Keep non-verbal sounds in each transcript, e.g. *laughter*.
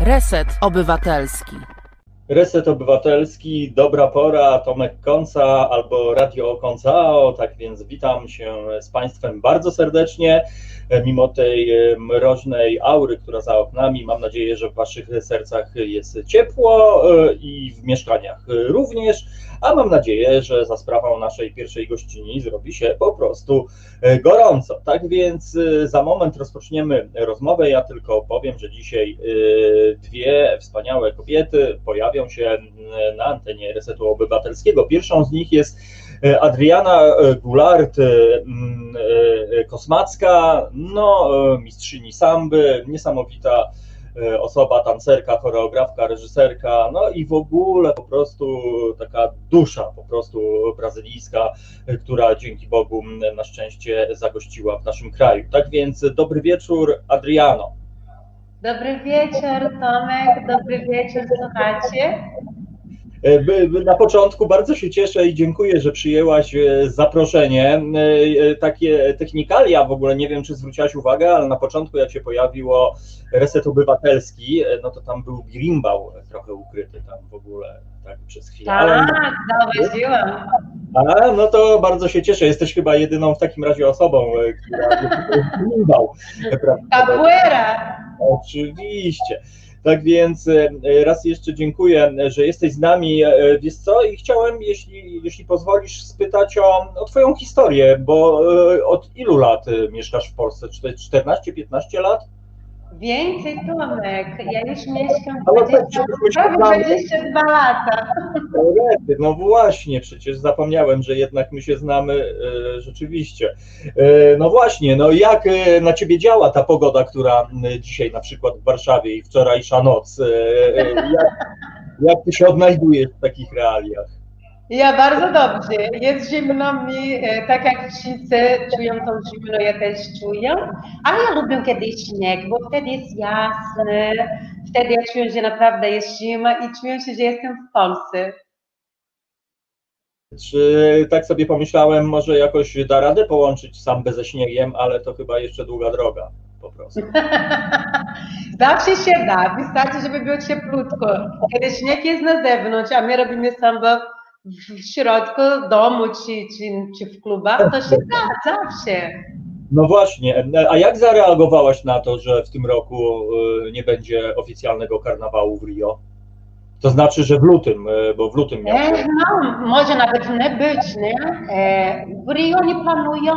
Reset Obywatelski. Reset Obywatelski, dobra pora, Tomek Konca albo Radio Koncao, tak więc witam się z Państwem bardzo serdecznie. Mimo tej mroźnej aury, która za oknami, mam nadzieję, że w Waszych sercach jest ciepło e, i w mieszkaniach również a mam nadzieję, że za sprawą naszej pierwszej gościni zrobi się po prostu e, gorąco. Tak więc e, za moment rozpoczniemy rozmowę. Ja tylko powiem, że dzisiaj e, dwie wspaniałe kobiety pojawią się na antenie Resetu Obywatelskiego. Pierwszą z nich jest Adriana Goulart, Kosmacka, no, mistrzyni samby, niesamowita osoba, tancerka, choreografka, reżyserka, no i w ogóle po prostu taka dusza po prostu brazylijska, e, która dzięki Bogu na szczęście zagościła w naszym kraju. Tak więc dobry wieczór, Adriano. Dobry wieczór, Tomek, dobry wieczór, słuchacie. E, na początku bardzo się cieszę i dziękuję, że przyjęłaś e, zaproszenie. E, takie technikalia w ogóle, nie wiem czy zwróciłaś uwagę, ale na początku jak się pojawiło Reset Obywatelski, no to tam był birimbał trochę ukryty tam w ogóle, tak przez chwilę. Tak, zauważyłam. A, no to bardzo się cieszę. Jesteś chyba jedyną w takim razie osobą, która *laughs* birimbał. Capoeira! Oczywiście. Tak więc e, raz jeszcze dziękuję, że jesteś z nami. E, wiesz co? I chciałem, jeśli, jeśli pozwolisz, spytać o, o Twoją historię, bo e, od ilu lat mieszkasz w Polsce? 14-15 lat? Więcej, Tomek. Ja już mieszkam 20, prawie 22 lata. No właśnie, przecież zapomniałem, że jednak my się znamy e, rzeczywiście. E, no właśnie, no jak e, na Ciebie działa ta pogoda, która dzisiaj na przykład w Warszawie i wczorajsza noc? Jak, jak Ty się odnajdujesz w takich realiach? Ja bardzo dobrze. Jest zimno mi, e, tak jak wszyscy czują tą zimno, ja też czuję. Ale ja lubię kiedy śnieg, bo wtedy jest jasny, wtedy ja czuję, że naprawdę jest zima i czuję się, że jestem w Polsce. Czy tak sobie pomyślałem, może jakoś da radę połączyć sambę ze śniegiem, ale to chyba jeszcze długa droga po prostu. *laughs* Zawsze się da, wystarczy, żeby było cieplutko. Kiedy śnieg jest na zewnątrz, a my robimy sambę w środku domu czy, czy, czy w klubach, to się da zawsze. No właśnie, a jak zareagowałaś na to, że w tym roku y, nie będzie oficjalnego karnawału w Rio? To znaczy, że w lutym, y, bo w lutym miał e, No, może nawet nie być, nie? E, w Rio nie planują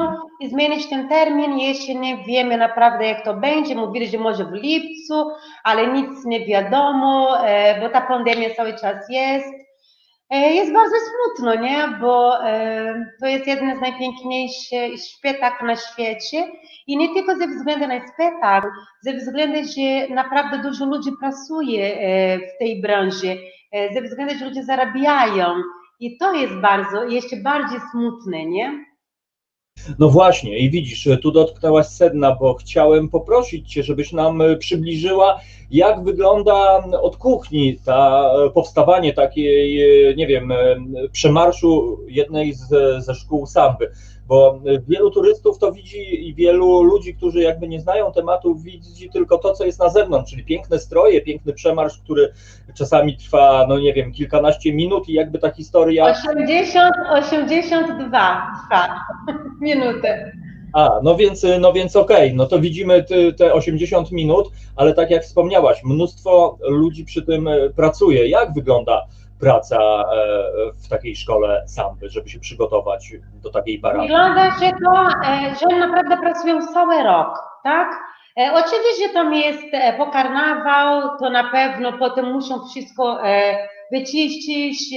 zmienić ten termin, jeszcze nie wiemy naprawdę jak to będzie. Mówili, że może w lipcu, ale nic nie wiadomo, e, bo ta pandemia cały czas jest. E, jest bardzo smutno, nie? Bo e, to jest jeden z najpiękniejszych spektakli na świecie i nie tylko ze względu na spektakl, ze względu, że naprawdę dużo ludzi pracuje e, w tej branży, ze względu, że ludzie zarabiają i to jest bardzo, jeszcze bardziej smutne, nie? No właśnie, i widzisz, tu dotknęłaś sedna, bo chciałem poprosić Cię, żebyś nam przybliżyła, jak wygląda od kuchni ta powstawanie takiej, nie wiem, przemarszu jednej z, ze szkół samby bo wielu turystów to widzi i wielu ludzi, którzy jakby nie znają tematu, widzi tylko to, co jest na zewnątrz, czyli piękne stroje, piękny przemarsz, który czasami trwa, no nie wiem, kilkanaście minut i jakby ta historia... 80, 82 trwa *laughs* minuty. A, no więc, no więc okej, okay. no to widzimy te 80 minut, ale tak jak wspomniałaś, mnóstwo ludzi przy tym pracuje. Jak wygląda praca e, w takiej szkole samby, żeby się przygotować do takiej baraki? Wygląda, że to, e, że naprawdę pracują cały rok, tak? E, oczywiście tam jest po karnawał, to na pewno potem muszą wszystko wyczyścić,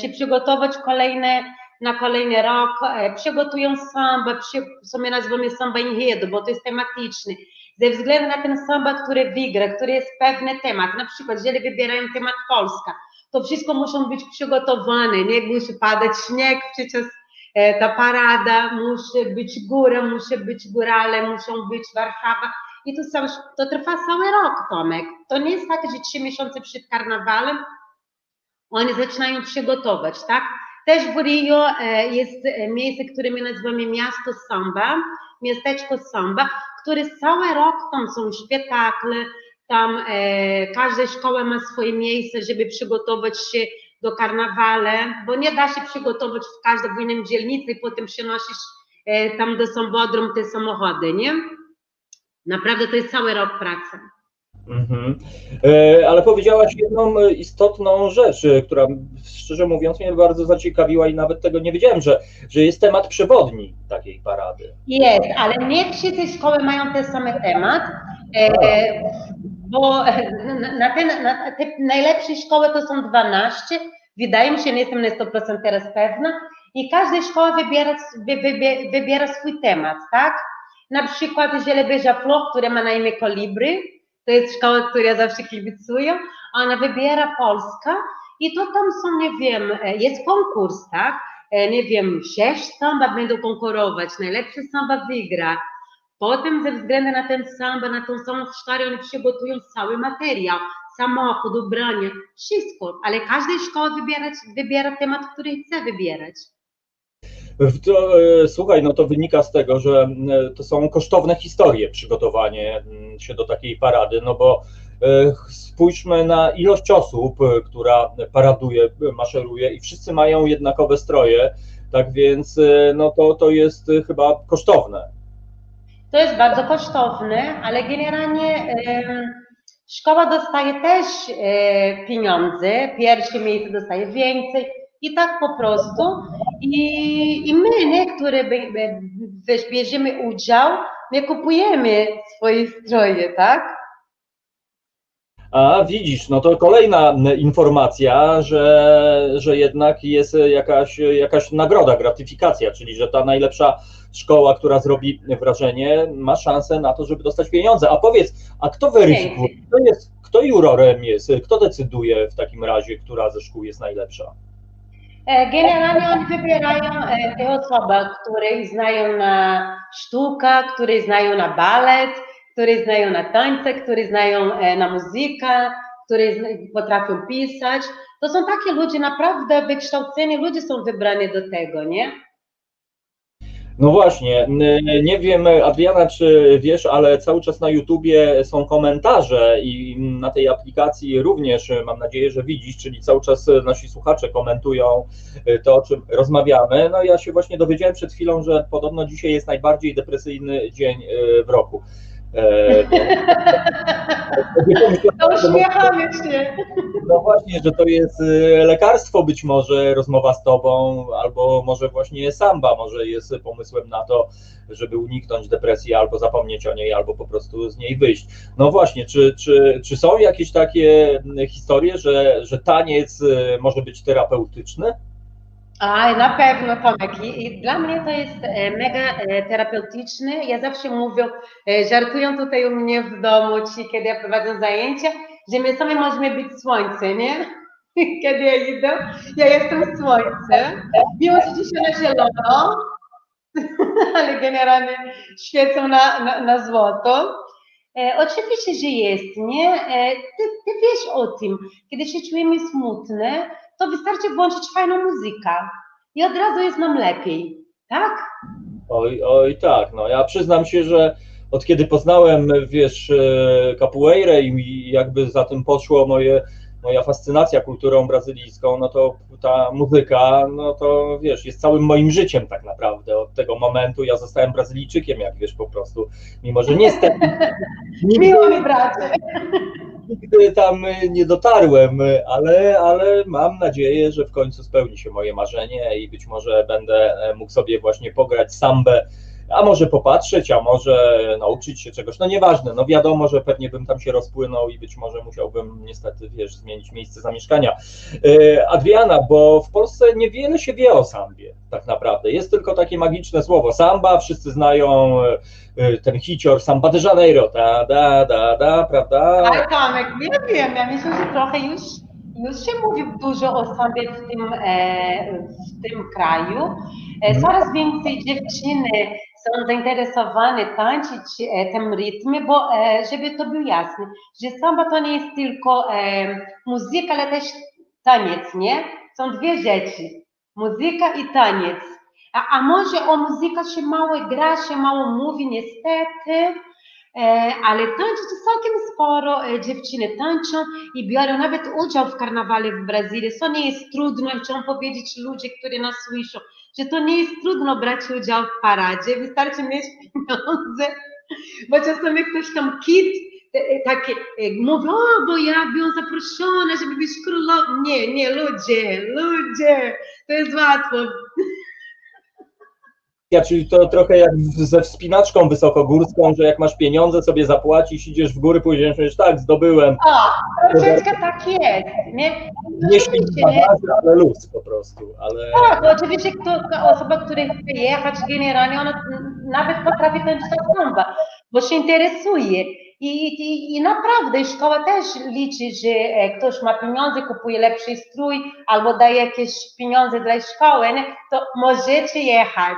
się przygotować kolejne, na kolejny rok, przygotują samba, co my nazywamy samba enredo, bo to jest tematyczny. Ze względu na ten samba, który wygra, który jest pewny temat, na przykład jeżeli wybierają temat Polska, to wszystko muszą być przygotowane, nie musi padać śnieg, przecież e, ta parada, musi być góra, musi być górale, muszą być Warszawa. I to, cały, to trwa cały rok, Tomek. To nie jest tak, że trzy miesiące przed karnawalem oni zaczynają przygotować, tak? Też w Rio e, jest e, miejsce, które my nazywamy miasto samba, miasteczko samba, które cały rok tam są spektakle, tam e, każda szkoła ma swoje miejsce, żeby przygotować się do karnawale, bo nie da się przygotować w każdej w innym dzielnicy i potem przynosisz e, tam do Sambodrum te samochody, nie? Naprawdę to jest cały rok pracy. Mhm. E, Ale powiedziałaś jedną istotną rzecz, która szczerze mówiąc mnie bardzo zaciekawiła i nawet tego nie wiedziałem, że, że jest temat przewodni takiej parady. Jest, ale nie wszystkie szkoły mają ten sam temat, e, bo na, na, te, na te najlepsze szkoły to są 12, wydaje mi się, nie jestem na 100% teraz pewna, i każda szkoła wybiera, wy, wy, wybiera swój temat, tak? Na przykład Zielebieża Floch, która ma na imię Kolibry, to jest szkoła, której ja zawsze kibicuję, ona wybiera Polska i to tam są, nie wiem, e, jest konkurs, tak? E, Nie wiem, sześć samba będą konkurować, najlepszy samba wygra. Potem ze względu na ten samba, na tą samą historię, oni przygotują cały materiał, samochód, ubranie, wszystko, ale każda szkoła wybiera, temat, który chce wybierać. To, e, słuchaj, no to wynika z tego, że to są kosztowne historie przygotowanie się do takiej parady, no bo e, spójrzmy na ilość osób, e, która paraduje, maszeruje i wszyscy mają jednakowe stroje, tak więc no to, to jest chyba kosztowne. To jest bardzo kosztowne, ale generalnie szkoła dostaje też e, pieniądze, pierwsze miejsce dostaje więcej i tak po prostu. I, i my, nie, które bierzemy udział, my kupujemy swoje stroje, tak? A widzisz, no to kolejna informacja, że, że jednak jest jakaś, jakaś nagroda, gratyfikacja, czyli że ta najlepsza szkoła, która zrobi wrażenie, ma szansę na to, żeby dostać pieniądze. A powiedz, a kto weryfikuje? Kto, jest, kto jurorem jest? Kto decyduje w takim razie, która ze szkół jest najlepsza? E, Generalnie oni wybierają e, te osoby, które znają na sztukę, które znają na balet, które znają na tańce, które znają e, na muzykę, które potrafią pisać. To są takie ludzie, naprawdę wykształceni ludzie są wybrani do tego, nie? No właśnie, nie wiem, Adriana, czy wiesz, ale cały czas na YouTubie są komentarze i na tej aplikacji również mam nadzieję, że widzisz, czyli cały czas nasi słuchacze komentują to, o czym rozmawiamy. No ja się właśnie dowiedziałem przed chwilą, że podobno dzisiaj jest najbardziej depresyjny dzień e, w roku. E, To uśmiechamy się. No właśnie, że to jest y, lekarstwo być może rozmowa z tobą, albo może właśnie samba, może jest pomysłem na to, żeby uniknąć depresji, albo zapomnieć o niej, albo po prostu z niej wyjść. No właśnie, czy, czy, czy są jakieś takie mm, historie, że, że taniec y, może być terapeutyczny? A, na pewno, Tomek. I, I dla mnie to jest e, mega e, terapeutyczne. Ja zawsze mówię, e, żartują tutaj u mnie w domu, ci, kiedy ja prowadzę zajęcia, że my sami możemy być słońce, nie? *laughs* Kiedy ja idę, ja jestem słońce. Mimo, że dzisiaj na zielono, *laughs* ale generalnie świecą na, na, na złoto. E, oczywiście, że jest, nie? E, ty, ty wiesz o tym. Kiedy się czujemy smutne, to wystarczy włączyć fajną muzykę i od razu jest nam lepiej, tak? Oj, oj, tak. No ja przyznam się, że od kiedy poznałem, wiesz, e, capoeirę i jakby za tym poszło moje, moja fascynacja kulturą brazylijską, no to ta muzyka, no to wiesz, jest całym moim życiem tak naprawdę. Od tego momentu ja zostałem Brazylijczykiem, jak wiesz, po prostu, mimo że niestety *laughs* Miło nigdy, mi, bracie. *laughs* nigdy tam nie dotarłem, ale, ale mam nadzieję, że w końcu spełni się moje marzenie i być może będę mógł sobie właśnie pograć sambę, a może popatrzeć, a może nauczyć się czegoś. No nieważne, no wiadomo, że pewnie bym tam się rozpłynął i być może musiałbym niestety, wiesz, zmienić miejsce zamieszkania. E, Adriana, bo w Polsce niewiele się wie o sambie, tak naprawdę. Jest tylko takie magiczne słowo samba, wszyscy znają e, ten hicior Samba de Janeiro, ta, da, da, da, prawda? Ale Tomek, nie wiem, ja myślę, że trochę już, już się mówi dużo o sobie w tym, e, w tym kraju. E, coraz więcej dziewczyny są zainteresowane tańczyć e, tym rytmie, bo e, żeby to było jasne, że samba to nie jest tylko e, muzyka, ale też taniec, nie? Są dwie rzeczy. Muzyka i taniec. A, a może o muzyka się mało gra, się mało mówi, niestety, ale tańczyć całkiem sporo dziewczyny tańczą i biorą nawet udział w karnawale w Brazylii. To nie jest trudno, chciałam powiedzieć ludzie, którzy nas słyszą, że to nie jest trudno brać udział w paradzie, wystarczy mieć pieniądze, bo czasami ktoś tam kit e, mówi, o, bo ja byłam zaproszona, żeby być królową. Nie, nie, ludzie, ludzie, to jest łatwo. Ja, czyli to trochę jak ze wspinaczką wysokogórską, że jak masz pieniądze, sobie zapłacisz, idziesz w góry, pójdziesz, mówisz, tak, zdobyłem. O, troszeczkę tak jest, nie? Nie ale luz po prostu, ale... Tak, bo oczywiście kto, ta osoba, która chce jechać generalnie, ona nawet potrafi tańczyć samba, bo się interesuje. I, i, I naprawdę szkoła też liczy, że e, ktoś ma pieniądze, kupuje lepszy strój albo daje jakieś pieniądze dla szkoły, nie? to możecie jechać.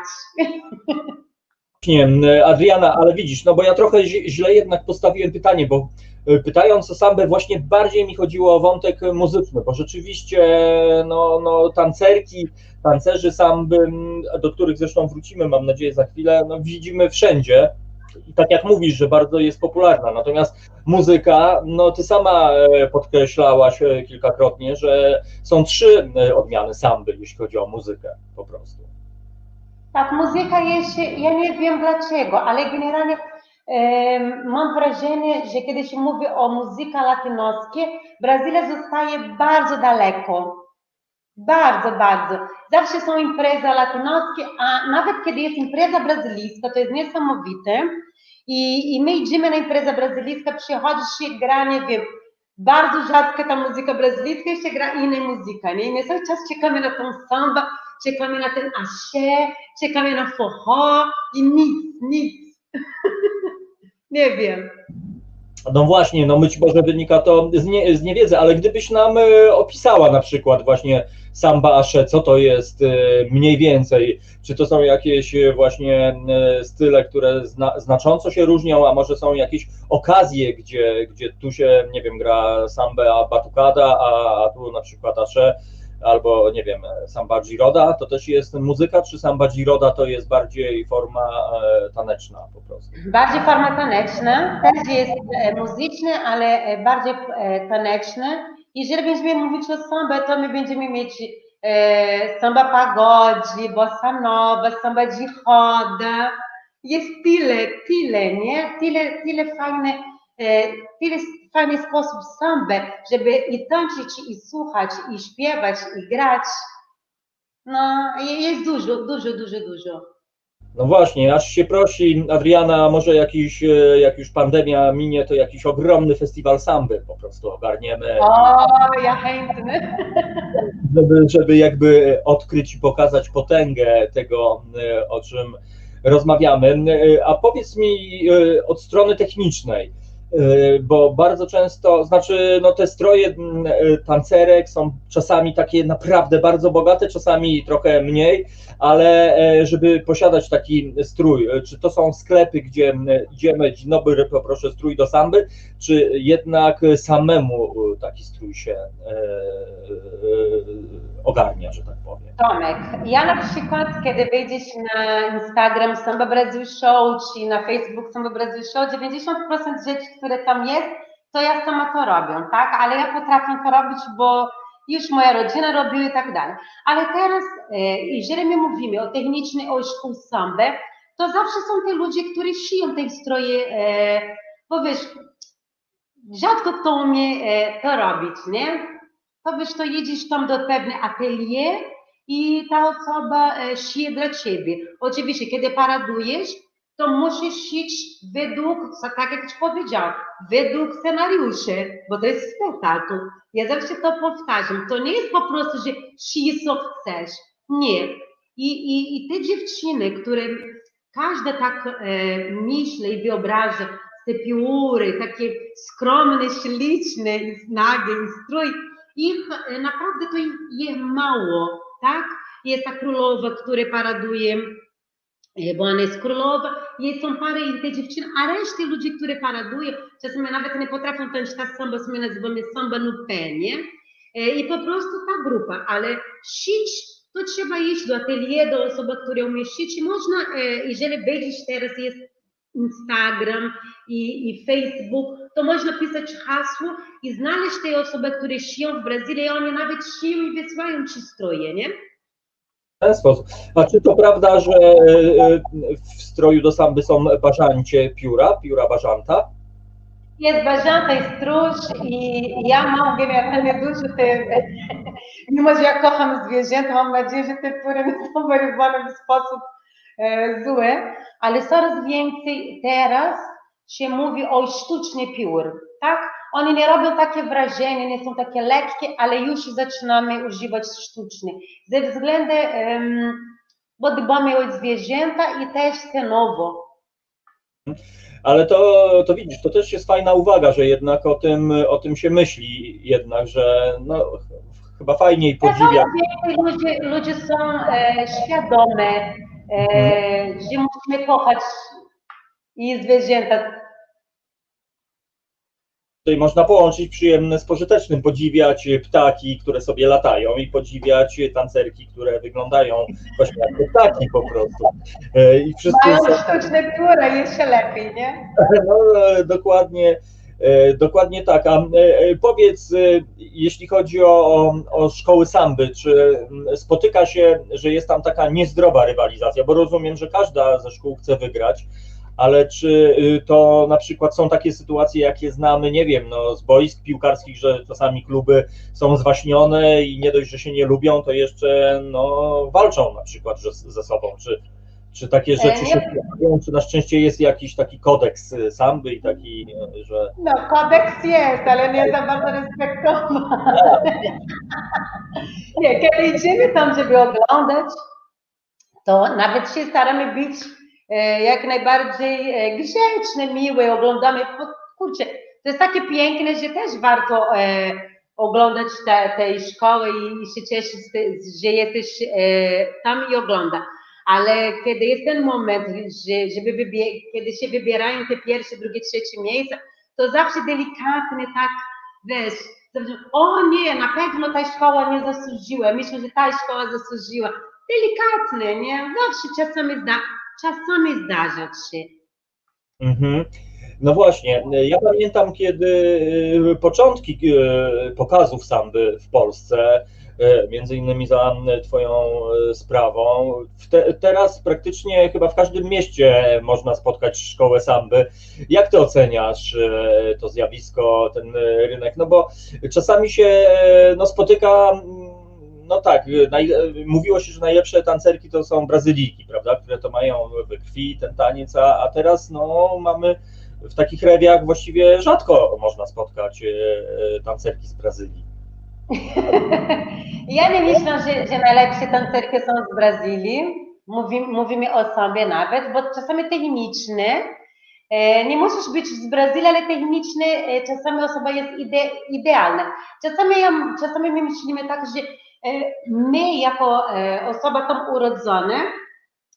Nie, Adriana, ale widzisz, no bo ja trochę źle jednak postawiłem pytanie, bo e, pytając o sambę właśnie bardziej mi chodziło o wątek muzyczny, bo rzeczywiście no, no tancerki, tancerzy samby, do których zresztą wrócimy, mam nadzieję, za chwilę, no, widzimy wszędzie, i tak jak mówisz, że bardzo jest popularna. Natomiast muzyka, no ty sama e, podkreślałaś e, kilkakrotnie, że są trzy e, odmiany samby, jeśli chodzi o muzykę po prostu. Tak, muzyka jest, ja nie wiem dlaczego, ale generalnie mam wrażenie, że kiedy się mówi o muzyce latynoskiej, Brazylia zostaje bardzo daleko. Bardzo, bardzo. Zawsze są imprezy latynoskie, a nawet kiedy jest impreza brazylijska, to jest niesamowite. I, i my idziemy na imprezę brazylijską, przychodzi się gra, nie wiem, bardzo rzadko ta muzyka brazylijska się gra inna muzyka, nie? I my cały czas czekamy na tą samba, czekamy na ten asie, czekamy na forró i nic, nic. *laughs* nie wiem. No właśnie, no być może wynika to z, nie, z niewiedzy, ale gdybyś nam e, opisała na przykład właśnie samba asze, co to jest e, mniej więcej, czy to są jakieś e, właśnie style, które zna, znacząco się różnią, a może są jakieś okazje, gdzie, gdzie tu się, nie wiem, gra samba batucada, a, a tu na przykład asze, albo nie wiem, samba giroda, to też jest muzyka, czy samba giroda to jest bardziej forma e, taneczna po prostu? Bardziej forma taneczna, też jest e, muzyczny, ale e, bardziej taneczny. Jeżeli będziemy mówić o samba, to my będziemy mieć samba pagode, bossa nova, samba giroda, jest tyle, tyle, nie? Tyle, tyle fajne, tyle fajny sposób sambę, żeby i tańczyć, i słuchać, i śpiewać, i grać. No, jest dużo, dużo, dużo, dużo. No właśnie, aż się prosi, Adriana, może jakiś, e, jak już pandemia minie, to jakiś ogromny festiwal samby po prostu ogarniemy. O, ja chętny. *laughs* Żeby, żeby jakby odkryć i pokazać potęgę tego, e, o czym rozmawiamy. E, a powiedz mi od strony technicznej, bo bardzo często, znaczy no te stroje y, tancerek są czasami takie naprawdę bardzo bogate, czasami trochę mniej, ale e, żeby posiadać taki strój, e, czy to są sklepy, gdzie idziemy, dzień dobry, poproszę strój do samby, czy jednak samemu taki strój się e, ogarnia, że tak powiem? Tomek, ja na przykład, kiedy wejdziesz na Instagram Samba Brazil Show, czy na Facebook Samba Brazil Show, 90% rzeczy, które tam jest, to ja sama to robię, tak? Ale ja potrafię to robić, bo już moja rodzina robiła i tak dalej. Ale teraz, e, jeżeli my mówimy o technicznej o szkół sambę, to zawsze są te ludzie, którzy szyją te stroje, e, bo wiesz, rzadko kto umie e, to robić, nie? To wiesz, to jedziesz tam do pewnego atelier i ta osoba szyje dla ciebie. Oczywiście, kiedy paradujesz, to musisz szyć według, tak jak ci powiedziałam, według scenariuszy, bo to jest spektakl. Ja zawsze to powtarzam. To nie jest po prostu, że szyj co chcesz. Nie. I, i, i te dziewczyny, które każda tak e, myśli i wyobraża te pióry, takie skromne, śliczne, nagie, strój, ich e, naprawdę to jest mało, tak? Jest ta królowa, która paraduje bo ona jest królowa, jej są pary i te dziewczyny, a reszty ludzi, które paradują, czasami nawet nie potrafią tańczyć tak samba, my nazywamy samba nupé, nie? I po prostu ta grupa, ale sić to trzeba iść do atelier, do osoby, które umieścić i można, e, jeżeli będziesz teraz jest Instagram i, i Facebook, to można pisać hasło i znaleźć te osoby, które szyją w Brazylii, one nawet szyją i wysyłają ci stroje, nie? Ten sposób. A czy to prawda, że e, w stroju do samby są bażancie pióra, pióra bażanta? Jest bażanta i stróż i ja mam generalnie dużo te, mimo że ja kocham zwierzęta, mam nadzieję, że te pióry nie są wyrywane w sposób e, zły, ale coraz więcej teraz się mówi o sztuczny piór, tak? One nie robią takie wrażenie, nie są takie lekkie, ale już zaczynamy używać sztucznych. Ze względu, um, bo dbamy o zwierzęta i też cenowo. Ale to, to widzisz, to też jest fajna uwaga, że jednak o tym, o tym się myśli, jednak, że no, chyba fajniej podziwia. Ludzie, ludzie są e, świadome, e, mhm. że musimy kochać i zwierzęta Tutaj można połączyć przyjemne z pożytecznym, podziwiać ptaki, które sobie latają i podziwiać tancerki, które wyglądają właśnie jak ptaki po prostu. E, I wszyscy Mają są... sztuczne pióra, jeszcze lepiej, nie? *laughs* No, e, dokładnie, e, dokładnie tak. A powiedz, jeśli chodzi o, o szkoły samby, czy spotyka się, że jest tam taka niezdrowa rywalizacja, bo rozumiem, że każda ze szkół chce wygrać, ale czy y, to na przykład są takie sytuacje, jakie znamy, nie wiem, no, z boisk piłkarskich, że czasami kluby są zwaśnione i nie dość, że się nie lubią, to jeszcze no, walczą na przykład ze sobą, czy, czy takie rzeczy się pojawiają, czy na szczęście jest jakiś taki kodeks y, samby i taki, że... No kodeks jest, ale nie za bardzo respektowany. *laughs* nie, kiedy idziemy tam, żeby oglądać, to nawet się staramy być E, jak najbardziej e, grzeczne, miłe, oglądamy, kurczę, to jest takie piękne, że też warto e, oglądać te, tej szkoły i, się cieszyć, że jesteś tam i ogląda. Ale kiedy jest ten moment, że, żeby wybie, kiedy się wybierają te pierwsze, drugie, trzecie miejsca, to zawsze delikatnie tak, wiesz, o nie, na pewno ta szkoła nie zasłużyła, myślę, że ta szkoła zasłużyła. Delikatnie, nie? Zawsze czasami zda, czasami zdarza się. Mhm. No właśnie, ja pamiętam, kiedy y, początki y, pokazów samby w Polsce, y, między innymi za Twoją sprawą. Te, teraz praktycznie chyba w każdym mieście można spotkać szkołę samby. Jak Ty oceniasz to zjawisko, ten rynek? No bo czasami się no, spotyka no tak, naj, mówiło się, że najlepsze tancerki to są Brazylijki, prawda, które to mają we krwi ten taniec, a, a teraz no, mamy w takich rewiach właściwie rzadko można spotkać e, tancerki z Brazylii. *laughs* Ja nie myślę, że, że najlepsze tancerki są z Brazylii. Mówimy, mówimy o sobie nawet, bo czasami techniczne, nie musisz być z Brazylii, ale techniczne czasami osoba jest ide, idealna. Czasami, czasami my myślimy tak, że my jako e, osoba tam urodzone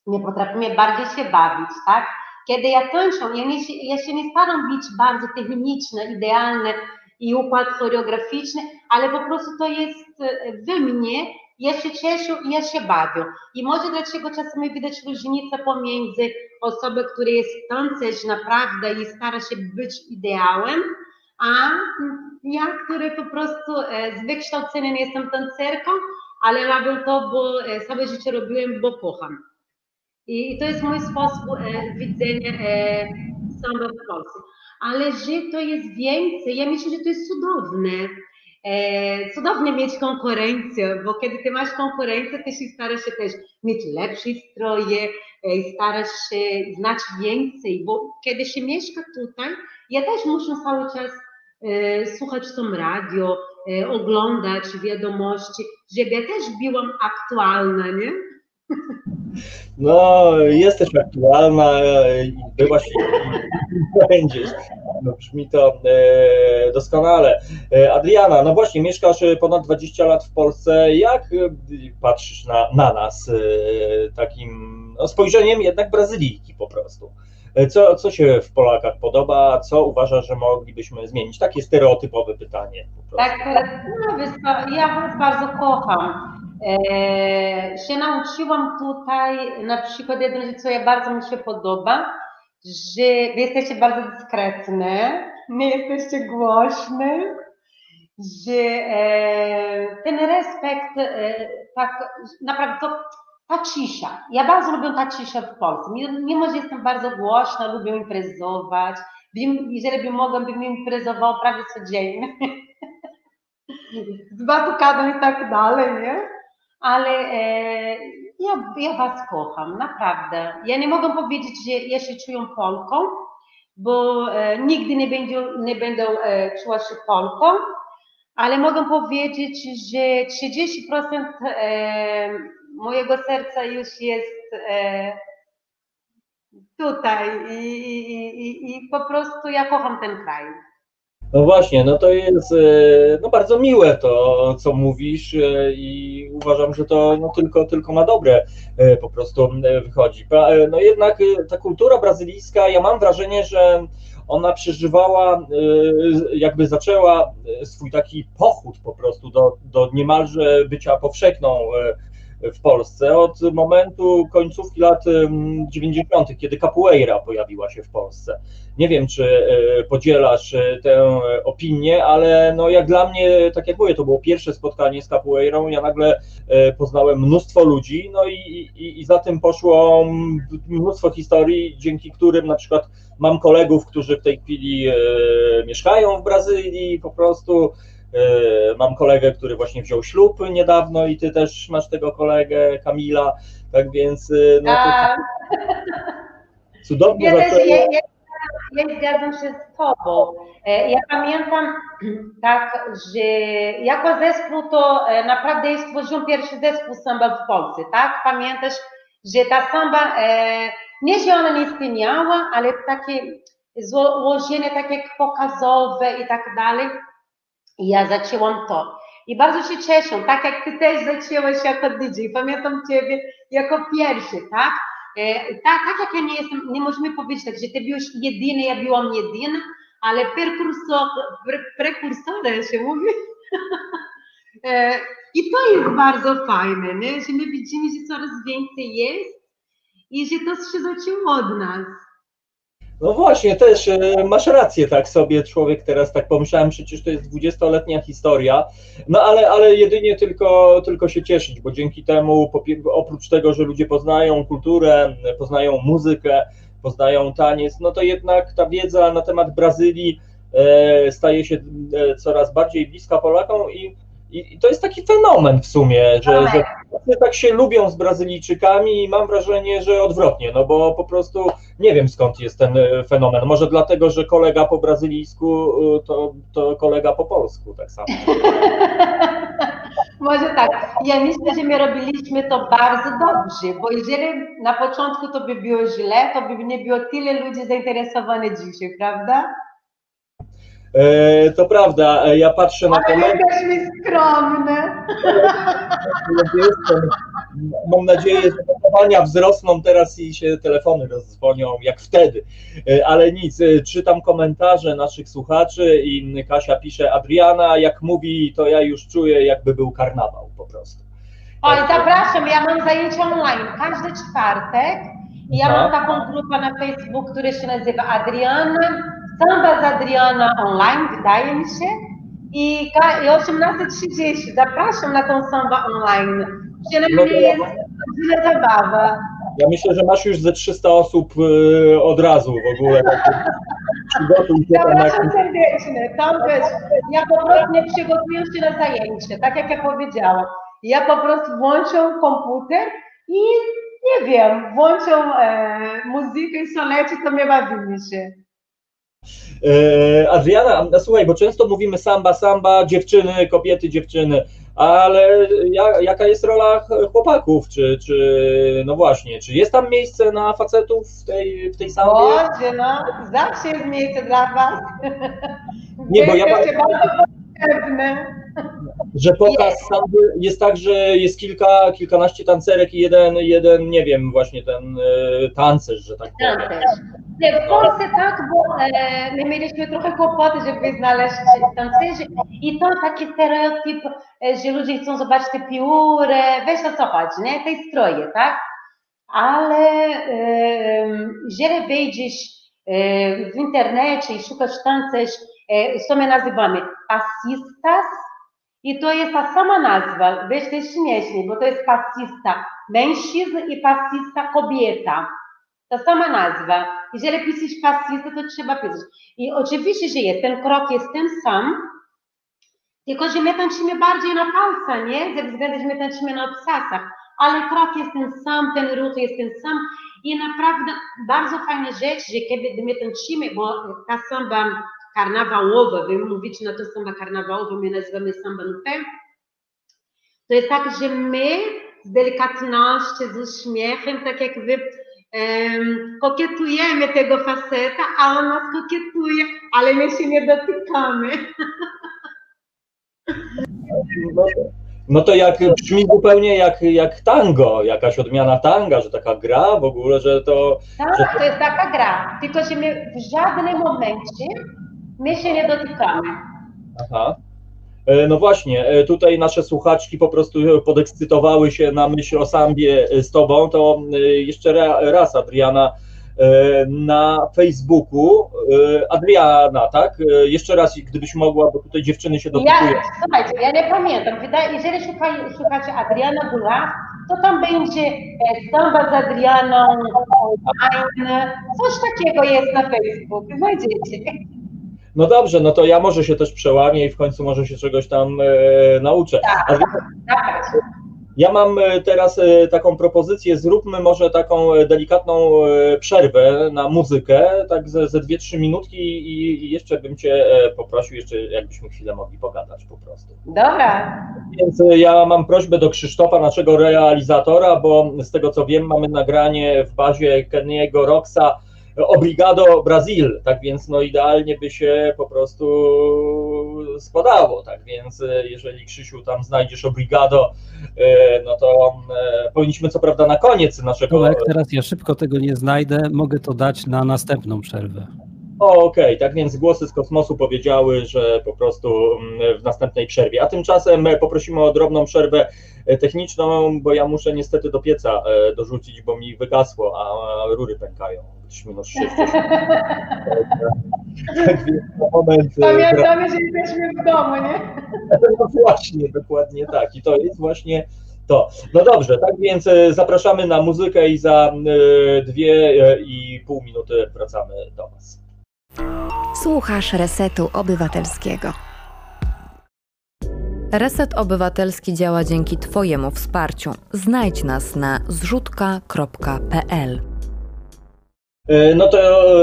nie potrafimy bardziej się bawić, tak? Kiedy ja tańczę, ja, nie, ja się nie staram być bardzo techniczna, idealna i układ choreograficzny, ale po prostu to jest e, we mnie, ja się cieszę i ja się bawię. I może dlaczego czasami widać różnicę pomiędzy osobą, która jest tancerz naprawdę i stara się być ideałem, a ja, który po prostu e, z wykształcenia nie jestem tancerką, ale robię to, bo e, całe życie robiłem, bo kocham. I to jest mój sposób e, widzenia samba w Polsce. Ale że to jest więcej, ja myślę, że to jest cudowne. Cudownie mieć konkurencję, bo kiedy ty masz konkurencję, ty się starasz się też mieć lepsze stroje, starasz się znać więcej, bo kiedy się mieszka tutaj, ja też muszę cały czas E, słuchać tą radio, e, oglądać wiadomości, ja też byłam aktualna, nie? No, jesteś aktualna i byłaś będziesz. No, brzmi to e, doskonale. Adriana, no właśnie, mieszkasz ponad 20 lat w Polsce. Jak patrzysz na, na nas takim no, spojrzeniem jednak Brazylijki po prostu? Co, co się w Polakach podoba, co uważasz, że moglibyśmy zmienić? Takie stereotypowe pytanie. Tak, ja Was bardzo kocham. E, się nauczyłam tutaj na przykład jedną rzecz, co ja bardzo mi się podoba, że wy jesteście bardzo dyskretne, nie jesteście głośne, że e, ten respekt, e, tak naprawdę to ta cisza. Ja bardzo lubię ta cisza w Polsce. Mimo, że jestem bardzo głośna, lubię imprezować. Jeżeli bym mogła, bym imprezował prawie codziennie. Z batukadą i tak dalej, nie? Ale e, ja, ja Was kocham, naprawdę. Ja nie mogę powiedzieć, że ja się czuję Polką, bo e, nigdy nie, będzie, nie będę e, czuła się Polką, ale mogę powiedzieć, że 30% e, mojego serca już jest e, tutaj i, i, i, i po prostu ja kocham ten kraj. No właśnie, no to jest e, no bardzo miłe to, co mówisz e, i uważam, że to no tylko, tylko ma dobre e, po prostu wychodzi. No jednak ta kultura brazylijska, ja mam wrażenie, że ona przeżywała, jakby zaczęła swój taki pochód po prostu do, do niemalże bycia powszechną w Polsce od momentu końcówki lat 90., kiedy capoeira pojawiła się w Polsce. Nie wiem, czy e, podzielasz e, tę opinię, ale no jak dla mnie, tak jak mówię, to było pierwsze spotkanie z capoeirą, ja nagle e, poznałem mnóstwo ludzi, no i, i, i za tym poszło mnóstwo historii, dzięki którym na przykład mam kolegów, którzy w tej chwili mieszkają w Brazylii, po prostu E, mam kolegę, który właśnie wziął ślub niedawno i ty też masz tego kolegę, Kamila, tak więc e, no to tak. *laughs* cudownie ja, też, ja, ja, ja zgadzam się z tobą. E, ja pamiętam *clears throat* tak, że jako zespół to naprawdę jest stworzyłem pierwszy zespół samba w Polsce, tak? Pamiętasz, że ta samba, nie że ona nie istniała, ale takie złożenie takie pokazowe i tak dalej, i ja zaczęłam to. I bardzo się cieszę, tak jak ty też zaczęłaś jako DJ. Pamiętam ciebie jako pierwszy, tak? E, tak, tak jak ja nie jestem, nie możemy powiedzieć że ty byłeś jedyny, ja byłam jedyna, ale prekursor, pre, się mówi. *laughs* e, I to jest bardzo fajne, nie? że my widzimy, że coraz więcej jest i że to się zaczęło od nas. No właśnie, też e, masz rację, tak sobie człowiek teraz tak pomyślałem, przecież to jest dwudziestoletnia historia, no ale, ale jedynie tylko, tylko się cieszyć, bo dzięki temu oprócz tego, że ludzie poznają kulturę, poznają muzykę, poznają taniec, no to jednak ta wiedza na temat Brazylii e, staje się e, coraz bardziej bliska Polakom i i, to jest taki fenomen w sumie, że, że tak się lubią z Brazylijczykami i mam wrażenie, że odwrotnie, no bo po prostu nie wiem skąd jest ten e, fenomen. Może dlatego, że kolega po brazylijsku e, to, to kolega po polsku tak samo. *laughs* Może tak. Ja myślę, że my robiliśmy to bardzo dobrze, bo jeżeli na początku to by było źle, to by nie było tyle ludzi zainteresowanych dzisiaj, prawda? E, to prawda, e, ja patrzę na komentarze. Ale mi skromne. Mam nadzieję, że notowania wzrosną teraz i się telefony rozdzwonią jak wtedy. E, ale nic, czytam komentarze naszych słuchaczy i Kasia pisze, Adriana, jak mówi, to ja już czuję, jakby był karnawał po prostu. Oj, zapraszam, ja mam zajęcia online każdy czwartek. Ja mam taką grupę na Facebooku, która się nazywa Adriana Samba z Adriana online, wydaje mi się. I, i 18.30 zapraszam na tą samba online. Przynajmniej no jest tyle zabawa. Ja myślę, że masz już ze 300 osób y, od razu w ogóle. Przygotuj się Zapraszam serdecznie. Tam. Ja po prostu nie przygotuję się na zajęcie, tak jak ja powiedziałam. Ja po prostu włączę komputer i nie wiem, włączę e, muzykę i soleci, to mnie bawimy się. E, Adriana, słuchaj, bo często mówimy samba, samba, dziewczyny, kobiety, dziewczyny, ale jaka jest rola chłopaków, czy, czy no właśnie, czy jest tam miejsce na facetów w tej, w tej sambie? Boże, no, zawsze jest miejsce dla was. Nie, bo ja bardzo że pokaz jest. samby jest tak, że jest kilka, kilkanaście tancerek i jeden, jeden, nie wiem, właśnie ten y, tancerz, że tak powiem. Nie, w Polsce tak, bo e, my mieliśmy trochę kłopoty, żeby znaleźć tancerzy i to taki stereotyp, e, że ludzie chcą zobaczyć tę piórę, wiesz o co chodzi, nie? Tej stroje, tak? Ale e, jeżeli wejdziesz e, w internecie i szukasz tancerz, e, my nazywamy pasistas, i to jest ta sama nazwa, jest śmiesznie, bo to jest pasista mężczyzn i pasista kobieta. Ta sama nazwa. Jeżeli piszesz pasista, to trzeba pisać. I oczywiście, że jest, ten krok jest ten sam, tylko że my tańczymy bardziej na palca, nie? Ze względu, że my tańczymy na obsasach, ale krok jest ten sam, ten ruch jest ten sam i naprawdę bardzo fajna rzecz, że kiedy my tańczymy, bo ta samba karnawałowa, wy mówicie na to samba karnawałowa, my nazywamy samba nupe, to jest tak, że my z delikatnością, z uśmiechem, tak jak wy um, kokietujemy tego faceta, a on nas kokietuje, ale my się nie dotykamy. No, *laughs* no to jak brzmi zupełnie jak, jak tango, jakaś odmiana tanga, że taka gra w ogóle, że to. Tak, że to jest taka gra, tylko że my w żadnym momencie my się nie dotykamy. Aha. E, No właśnie, e, tutaj nasze słuchaczki po prostu podekscytowały się na myśl o sambie z tobą. To e, jeszcze ra- raz, Adriana, e, na Facebooku. e, Adriana, tak? E, Jeszcze raz, gdybyś mogła, bo tutaj dziewczyny się dopytują. Ja, słuchajcie, ja nie pamiętam. Jeżeli szukacie Adriana Góra, to tam będzie e, samba z Adrianą, coś takiego jest na Facebooku, znajdziecie. No dobrze, no to ja może się też przełamię i w końcu może się czegoś tam e, nauczę. Adriana, Dawać. Ja mam e, teraz e, taką propozycję, zróbmy może taką e, delikatną przerwę na muzykę, tak ze, ze 2-3 minutki i, i jeszcze bym Cię poprosił, jeszcze jakbyśmy chwilę mogli pogadać po prostu. Dobra. Więc ja mam prośbę do Krzysztofa, naszego realizatora, bo z tego co wiem mamy nagranie w bazie Keniego Roxa Obrigado Brazil, tak więc no idealnie by się po prostu składało, tak więc e, jeżeli Krzysiu tam znajdziesz Obrigado, e, no to e, powinniśmy co prawda na koniec naszego... Tomek, teraz ja szybko tego nie znajdę, mogę to dać na następną przerwę. O, okej, tak więc głosy z kosmosu powiedziały, że po prostu mm, w następnej przerwie. A tymczasem e, poprosimy o drobną przerwę e, techniczną, bo ja muszę niestety do pieca e, dorzucić, bo mi wygasło, a rury pękają. Minus 6. tak więc na moment. Pamiętamy, że jesteśmy w domu, nie? *laughs* No właśnie, dokładnie tak. I to jest właśnie to. No dobrze, tak więc zapraszamy na muzykę i za dwie i pół minuty wracamy do Was. Słuchasz Resetu Obywatelskiego. Reset Obywatelski działa dzięki Twojemu wsparciu. Znajdź nas na zrzutka.pl. E, No to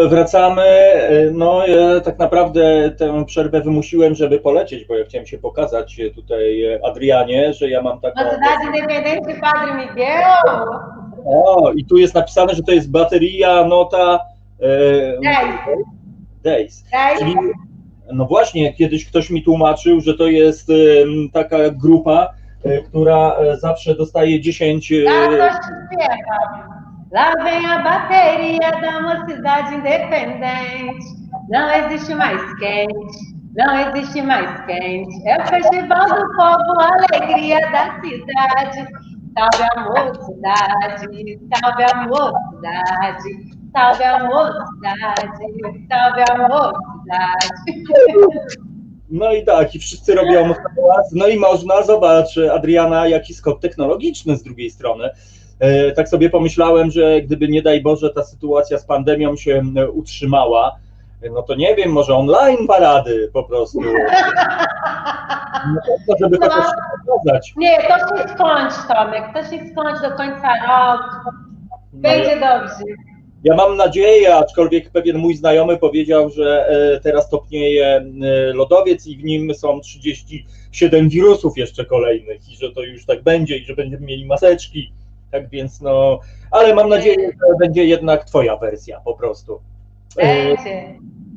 wracamy. E, No ja tak naprawdę tę przerwę wymusiłem, żeby polecieć, bo ja chciałem się pokazać tutaj e, Adrianie, że ja mam taką... Independente Padre Miguel. O, i tu jest napisane, że to jest bateria nota e, Days. Czyli, no właśnie, kiedyś ktoś mi tłumaczył, że to jest taka grupa, która zawsze dostaje 10... e, Zaraz coś śpiewam. Lá vem a bateria da mocidade independente. Não existe mais quente, não existe mais quente. É o festival do povo, a alegria da cidade. Salve a mocidade, salve a mocidade, salve a mocidade, salve a mocidade. No i tak, i wszyscy robią hałas. No i można, zobacz, Adriana, jaki skok technologiczny z drugiej strony. E, Tak sobie pomyślałem, że gdyby nie daj Boże ta sytuacja z pandemią się e, utrzymała, e, no to nie wiem, może online parady po prostu. No to, żeby No. pokazać. Nie, to się skończy, Tomek, to się skończy do końca roku. No, Będzie ja, dobrze. Ja mam nadzieję, aczkolwiek pewien mój znajomy powiedział, że e, teraz topnieje e, lodowiec i w nim są 37 wirusów jeszcze kolejnych i że to już tak będzie i że będziemy mieli maseczki. Tak więc no, ale mam nadzieję, że będzie jednak twoja wersja po prostu. E, Będzie.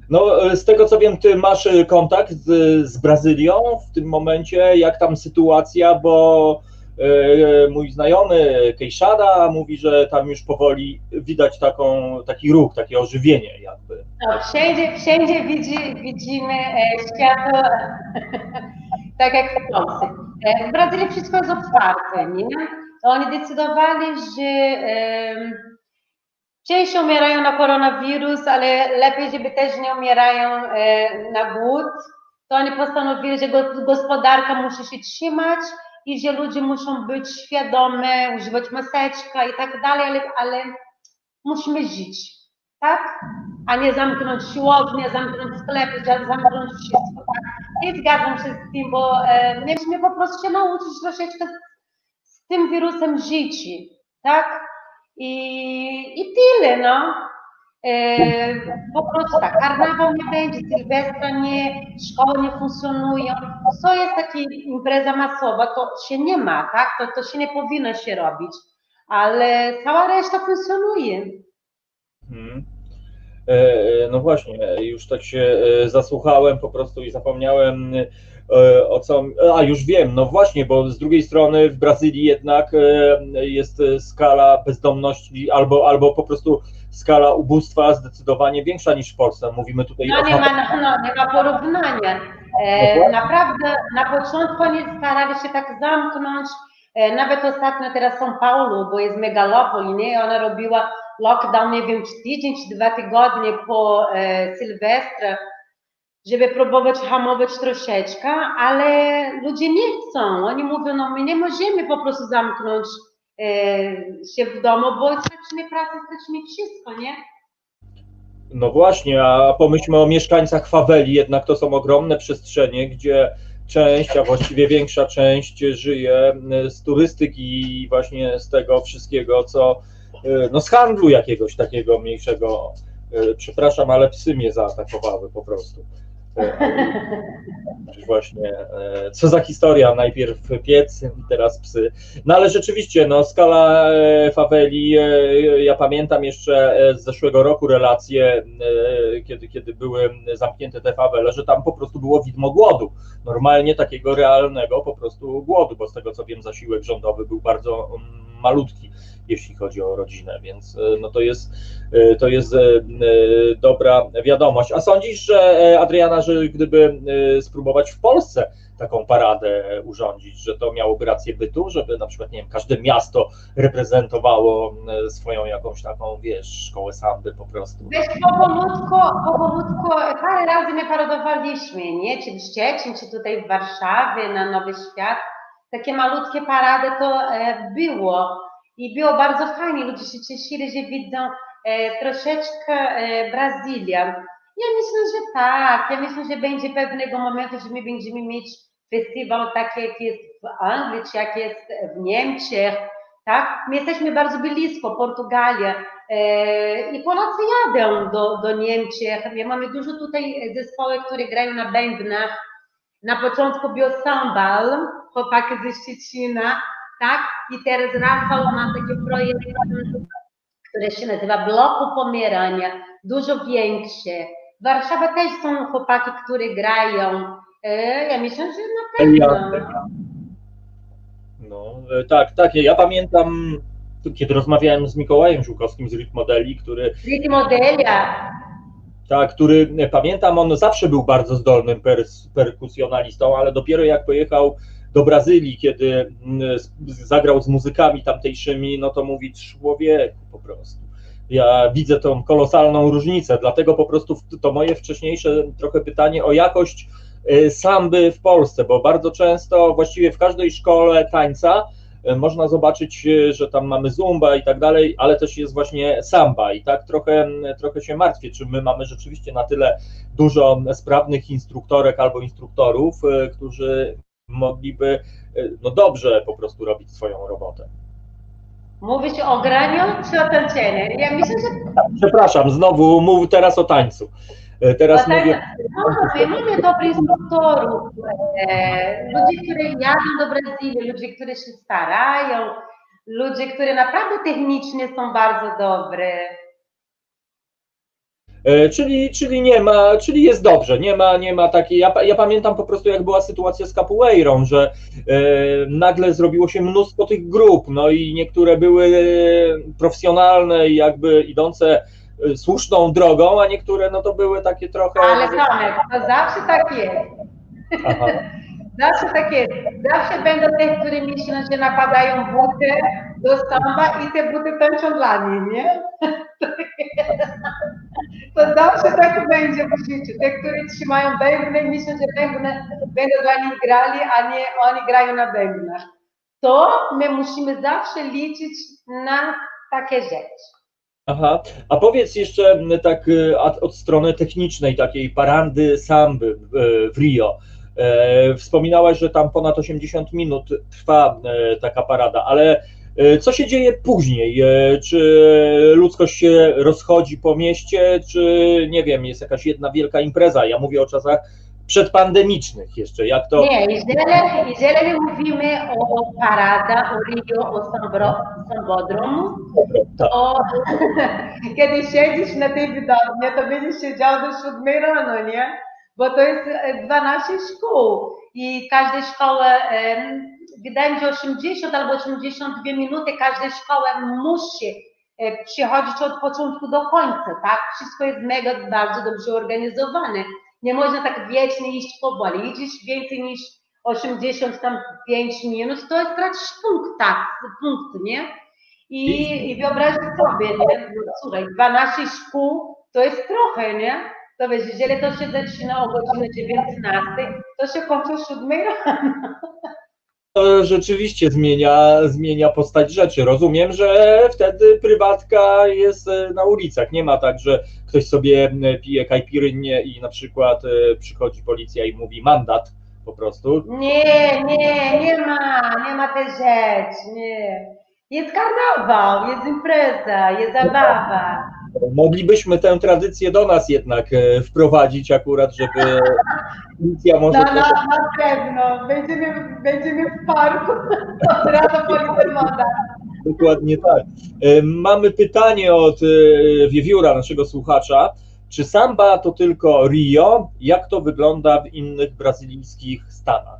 No, z tego co wiem, ty masz kontakt z, z Brazylią w tym momencie, jak tam sytuacja, bo mój znajomy Kejszada mówi, że tam już powoli widać taką, taki ruch, takie ożywienie jakby. No, wszędzie, wszędzie widzi, widzimy e, światło, *laughs* tak jak w Polsce. E, w Brazylii wszystko jest otwarte, nie? Oni decydowali, że e, część umierają na koronawirus, ale lepiej, żeby też nie umierają e, na głód. To oni postanowili, że go- gospodarka musi się trzymać i że ludzie muszą być świadome, używać maseczka i tak dalej, ale, ale musimy żyć, tak? A nie zamknąć siłownię, zamknąć sklepy, za- zamknąć wszystko, tak? Nie zgadzam się z tym, bo e, mieliśmy po prostu się nauczyć troszeczkę z, z tym wirusem żyć, tak? I, i tyle, no. E, po prostu tak, karnawał nie będzie, sylwestra nie, szkoły nie funkcjonują. Co jest taka impreza masowa, to się nie ma, tak? To, to się nie powinno się robić, ale cała reszta funkcjonuje. E, No właśnie, już tak się e, zasłuchałem po prostu i zapomniałem o co. A już wiem, no właśnie, bo z drugiej strony w Brazylii jednak e, jest e, skala bezdomności albo, albo po prostu skala ubóstwa zdecydowanie większa niż w Polsce. Mówimy tutaj No o nie ma, no, nie ma porównania. E, naprawdę na początku oni starali się tak zamknąć, e, nawet ostatnio teraz São Paulo, bo jest megalopol, nie? Ona robiła lockdown, nie wiem, czy tydzień, czy dwa tygodnie po e, Sylwestrze, żeby próbować hamować troszeczkę, ale ludzie nie chcą. Oni mówią, no my nie możemy po prostu zamknąć e, się w domu, bo stracimy pracę, stracimy wszystko, nie? No właśnie, a pomyślmy o mieszkańcach faweli, jednak to są ogromne przestrzenie, gdzie część, a właściwie większa część żyje z turystyki i właśnie z tego wszystkiego, co no z handlu jakiegoś takiego mniejszego. Przepraszam, ale psy mnie zaatakowały po prostu. Właśnie, e, co za historia, najpierw piec, teraz psy. No ale rzeczywiście, no skala e, faweli, e, ja pamiętam jeszcze z zeszłego roku relacje, kiedy, kiedy były zamknięte te fawele, że tam po prostu było widmo głodu, normalnie takiego realnego po prostu głodu, bo z tego co wiem zasiłek rządowy był bardzo mm, malutki, jeśli chodzi o rodzinę, więc no to jest, to jest dobra wiadomość. A sądzisz, że Adriana, że gdyby spróbować w Polsce taką paradę urządzić, że to miałoby rację bytu, żeby na przykład, nie wiem, każde miasto reprezentowało swoją jakąś taką, wiesz, szkołę samby po prostu. Wiesz, powolutku, powolutku, parę razy my paradowaliśmy, nie? Czy w Szczecin, czy tutaj w Warszawie, na Nowy Świat. Takie malutkie parady to e, było i było bardzo fajnie. Ludzie się cieszyli, że widzą e, troszeczkę e, Brazylia. Ja myślę, że tak. Ja myślę, że będzie pewnego momentu, że my będziemy mieć festiwal taki, jak jest w Anglii, czy jak jest w Niemczech. Tak? My jesteśmy bardzo blisko, Portugalia. E, I Polacy jadą do, do Niemczech. My mamy dużo tutaj zespoły, które grają na bębnach. Na początku był Sambal, chłopaki ze Szczecina, tak? I teraz Rafał ma taki projekt, który się nazywa Bloku Pomierania, dużo większe. Warszawa też są chłopaki, które grają. E, ja myślę, że na pewno. No, tak, tak. Ja pamiętam, kiedy rozmawiałem z Mikołajem Żółkowskim z Rit Modeli, który. Rit Modelia. Tak, który pamiętam, on zawsze był bardzo zdolnym perkusjonalistą, ale dopiero jak pojechał do Brazylii, kiedy zagrał z muzykami tamtejszymi, no to mówi człowieku po prostu. Ja widzę tą kolosalną różnicę, dlatego po prostu to moje wcześniejsze trochę pytanie o jakość samby w Polsce, bo bardzo często właściwie w każdej szkole tańca można zobaczyć, że tam mamy zumba i tak dalej, ale też jest właśnie samba i tak trochę, trochę się martwię, czy my mamy rzeczywiście na tyle dużo sprawnych instruktorek albo instruktorów, którzy mogliby no dobrze po prostu robić swoją robotę. Mówisz o graniu czy o tańczeniu? Ja myślę, że... Przepraszam, znowu mów teraz o tańcu. Teraz no, mówię... Mamy, mamy dobrych instruktorów, e, ludzi, którzy jadą do Brazylii, ludzi, którzy się starają, ludzie, którzy naprawdę technicznie są bardzo dobre. E, czyli, czyli nie ma, czyli jest dobrze, nie ma, nie ma takiej. Ja, ja pamiętam po prostu, jak była sytuacja z capoeirą, że e, nagle zrobiło się mnóstwo tych grup, no i niektóre były profesjonalne i jakby idące e, słuszną drogą, a niektóre no to były takie trochę. Ale Tomek, to zawsze tak jest. Aha. *laughs* Zawsze tak jest. Zawsze będą te, które myślą, że napadają buty do samba i te buty tańczą dla nich, nie? *laughs* To zawsze tak będzie w życiu. Te, które trzymają bębny, myślą, że bębny będą dla nich grali, a nie oni grają na bębnach. To my musimy zawsze liczyć na takie rzeczy. Aha, a powiedz jeszcze tak y, od strony technicznej takiej parandy samby w Rio. E, wspominałaś, że tam ponad 80 minut trwa e, taka parada, ale e, co się dzieje później? Czy ludzkość się rozchodzi po mieście, czy nie wiem, jest jakaś jedna wielka impreza? Ja mówię o czasach przedpandemicznych jeszcze, jak to... Nie, jeżeli, jeżeli mówimy o parada, o Rio, o Sambodromu, tak. to *laughs* kiedy siedzisz na tej widowni, to będziesz siedział do 7 rano, nie? Bo to jest 12 e, szkół i każda szkoła, wydaje mi się 80 albo 82 minuty, każda szkoła musi e, przychodzić od początku do końca, tak? Wszystko jest mega, bardzo dobrze organizowane. Nie można tak wiecznie iść powoli. Idziesz więcej niż 85 minut, to jest tracisz punkt, tak, punkt, nie? I, i wyobraź sobie, nie? No, słuchaj, 12 szkół to jest trochę, nie? To wiesz, jeżeli to się zaczyna o godzinie 19, to się kończy o 7 rano. To rzeczywiście zmienia, zmienia postać rzeczy. Rozumiem, że wtedy prywatka jest e, na ulicach. Nie ma tak, że ktoś sobie pije kajpirynnie i na przykład e, przychodzi policja i mówi mandat po prostu. Nie, nie, nie ma, nie ma tej rzeczy, nie. Jest karnawał, jest impreza, jest zabawa. Moglibyśmy tę tradycję do nas jednak e, wprowadzić akurat, żeby policja może... Na, na, na pewno, będziemy, będziemy w parku, *laughs* od razu Dokładnie tak. E, mamy pytanie od e, Wiewióra, naszego słuchacza. Czy samba to tylko Rio? Jak to wygląda w innych brazylijskich stanach?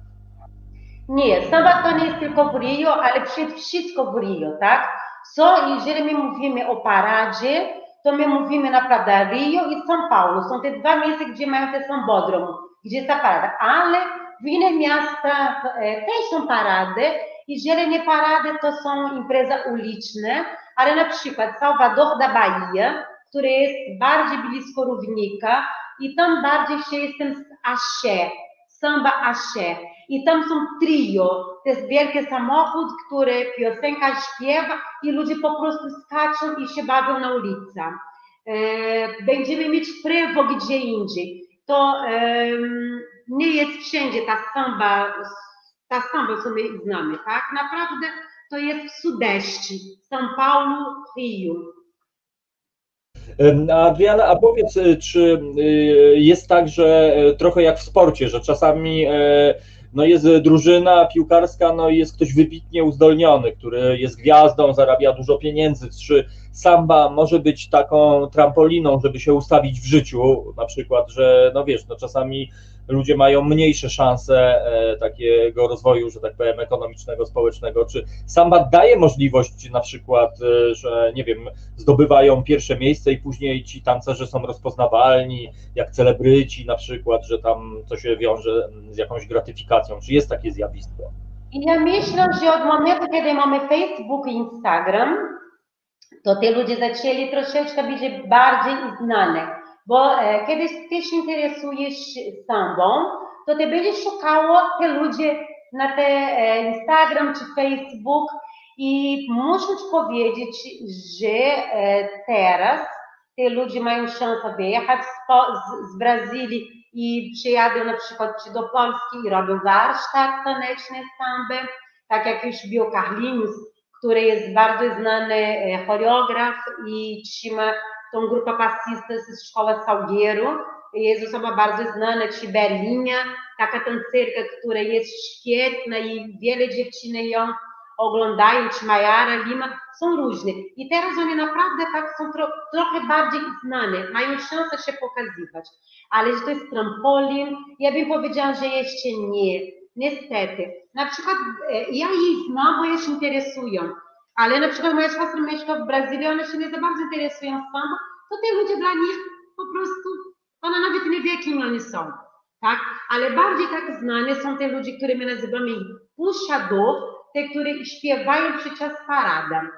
Nie, samba to nie jest tylko w Rio, ale przede wszystkim w Rio, tak? Co, jeżeli my mówimy o paradzie, to my mówimy naprawdę Rio i São Paulo. Te dwa miejsca, gdzie mają ten sambodrom, gdzie jest ta parada. Ale w innych miastach e, też są parady. Jeżeli nie parady, to są imprezy uliczne, ale na przykład Salvador da Bahia, który jest bardziej blisko równika i tam bardziej się jestem z Axé, samba Axé. I tam są trio, to jest wielki samochód, który piosenka śpiewa i ludzie po prostu skaczą i się bawią na ulicy. E, będziemy mieć prawo gdzie indziej. To nie jest wszędzie ta samba, ta samba, co my znamy, tak? Naprawdę to jest w Sudeste, São Paulo, Rio. Adriana, a powiedz, y, czy y, jest tak, że trochę jak w sporcie, że czasami e, no jest drużyna piłkarska, no i jest ktoś wybitnie uzdolniony, który jest gwiazdą, zarabia dużo pieniędzy, czy samba może być taką trampoliną, żeby się ustawić w życiu, na przykład, że no wiesz, no czasami ludzie mają mniejsze szanse e, takiego rozwoju, że tak powiem, ekonomicznego, społecznego. Czy samba daje możliwość na przykład, e, że nie wiem, zdobywają pierwsze miejsce i później ci tancerze są rozpoznawalni, jak celebryci na przykład, że tam to się wiąże z jakąś gratyfikacją. Czy jest takie zjawisko? Ja myślę, że od momentu, kiedy mamy Facebook i Instagram, to te ludzie zaczęli troszeczkę być bardziej znane bo e, kiedy ty się interesujesz sambą, to ty będziesz szukało te ludzie na te e, Instagram czy Facebook i muszę ci powiedzieć, że e, teraz te ludzie mają szansę wyjechać z, z, z Brazylii i przyjadą na przykład czy do Polski i robią warsztat taneczny samby, tak jak już był Carlinhos, który jest bardzo znany choreograf i trzyma tą grupę passistas z szkoły Salgueiro. Jest osoba bardzo znana, czy Berlinia, taka tancerka, która jest świetna i wiele dziewczyny ją oglądają, czy Majara, Lima, są różne. I teraz one naprawdę tak są tro, trochę bardziej znane, mają szansę się pokazywać. Ale że to jest trampolin, ja bym powiedziała, że jeszcze nie. Niestety. Na przykład e, ja jej znam, bo ja się interesują. Ale na przykład moja siostra mieszka w Brazylii, one się nie za bardzo interesują samą, to te ludzie dla nich po prostu, ona nawet nie wie, kim oni są. Tak? Ale bardziej tak znane są te ludzie, które my nazywamy puszadów, te, które śpiewają podczas parada.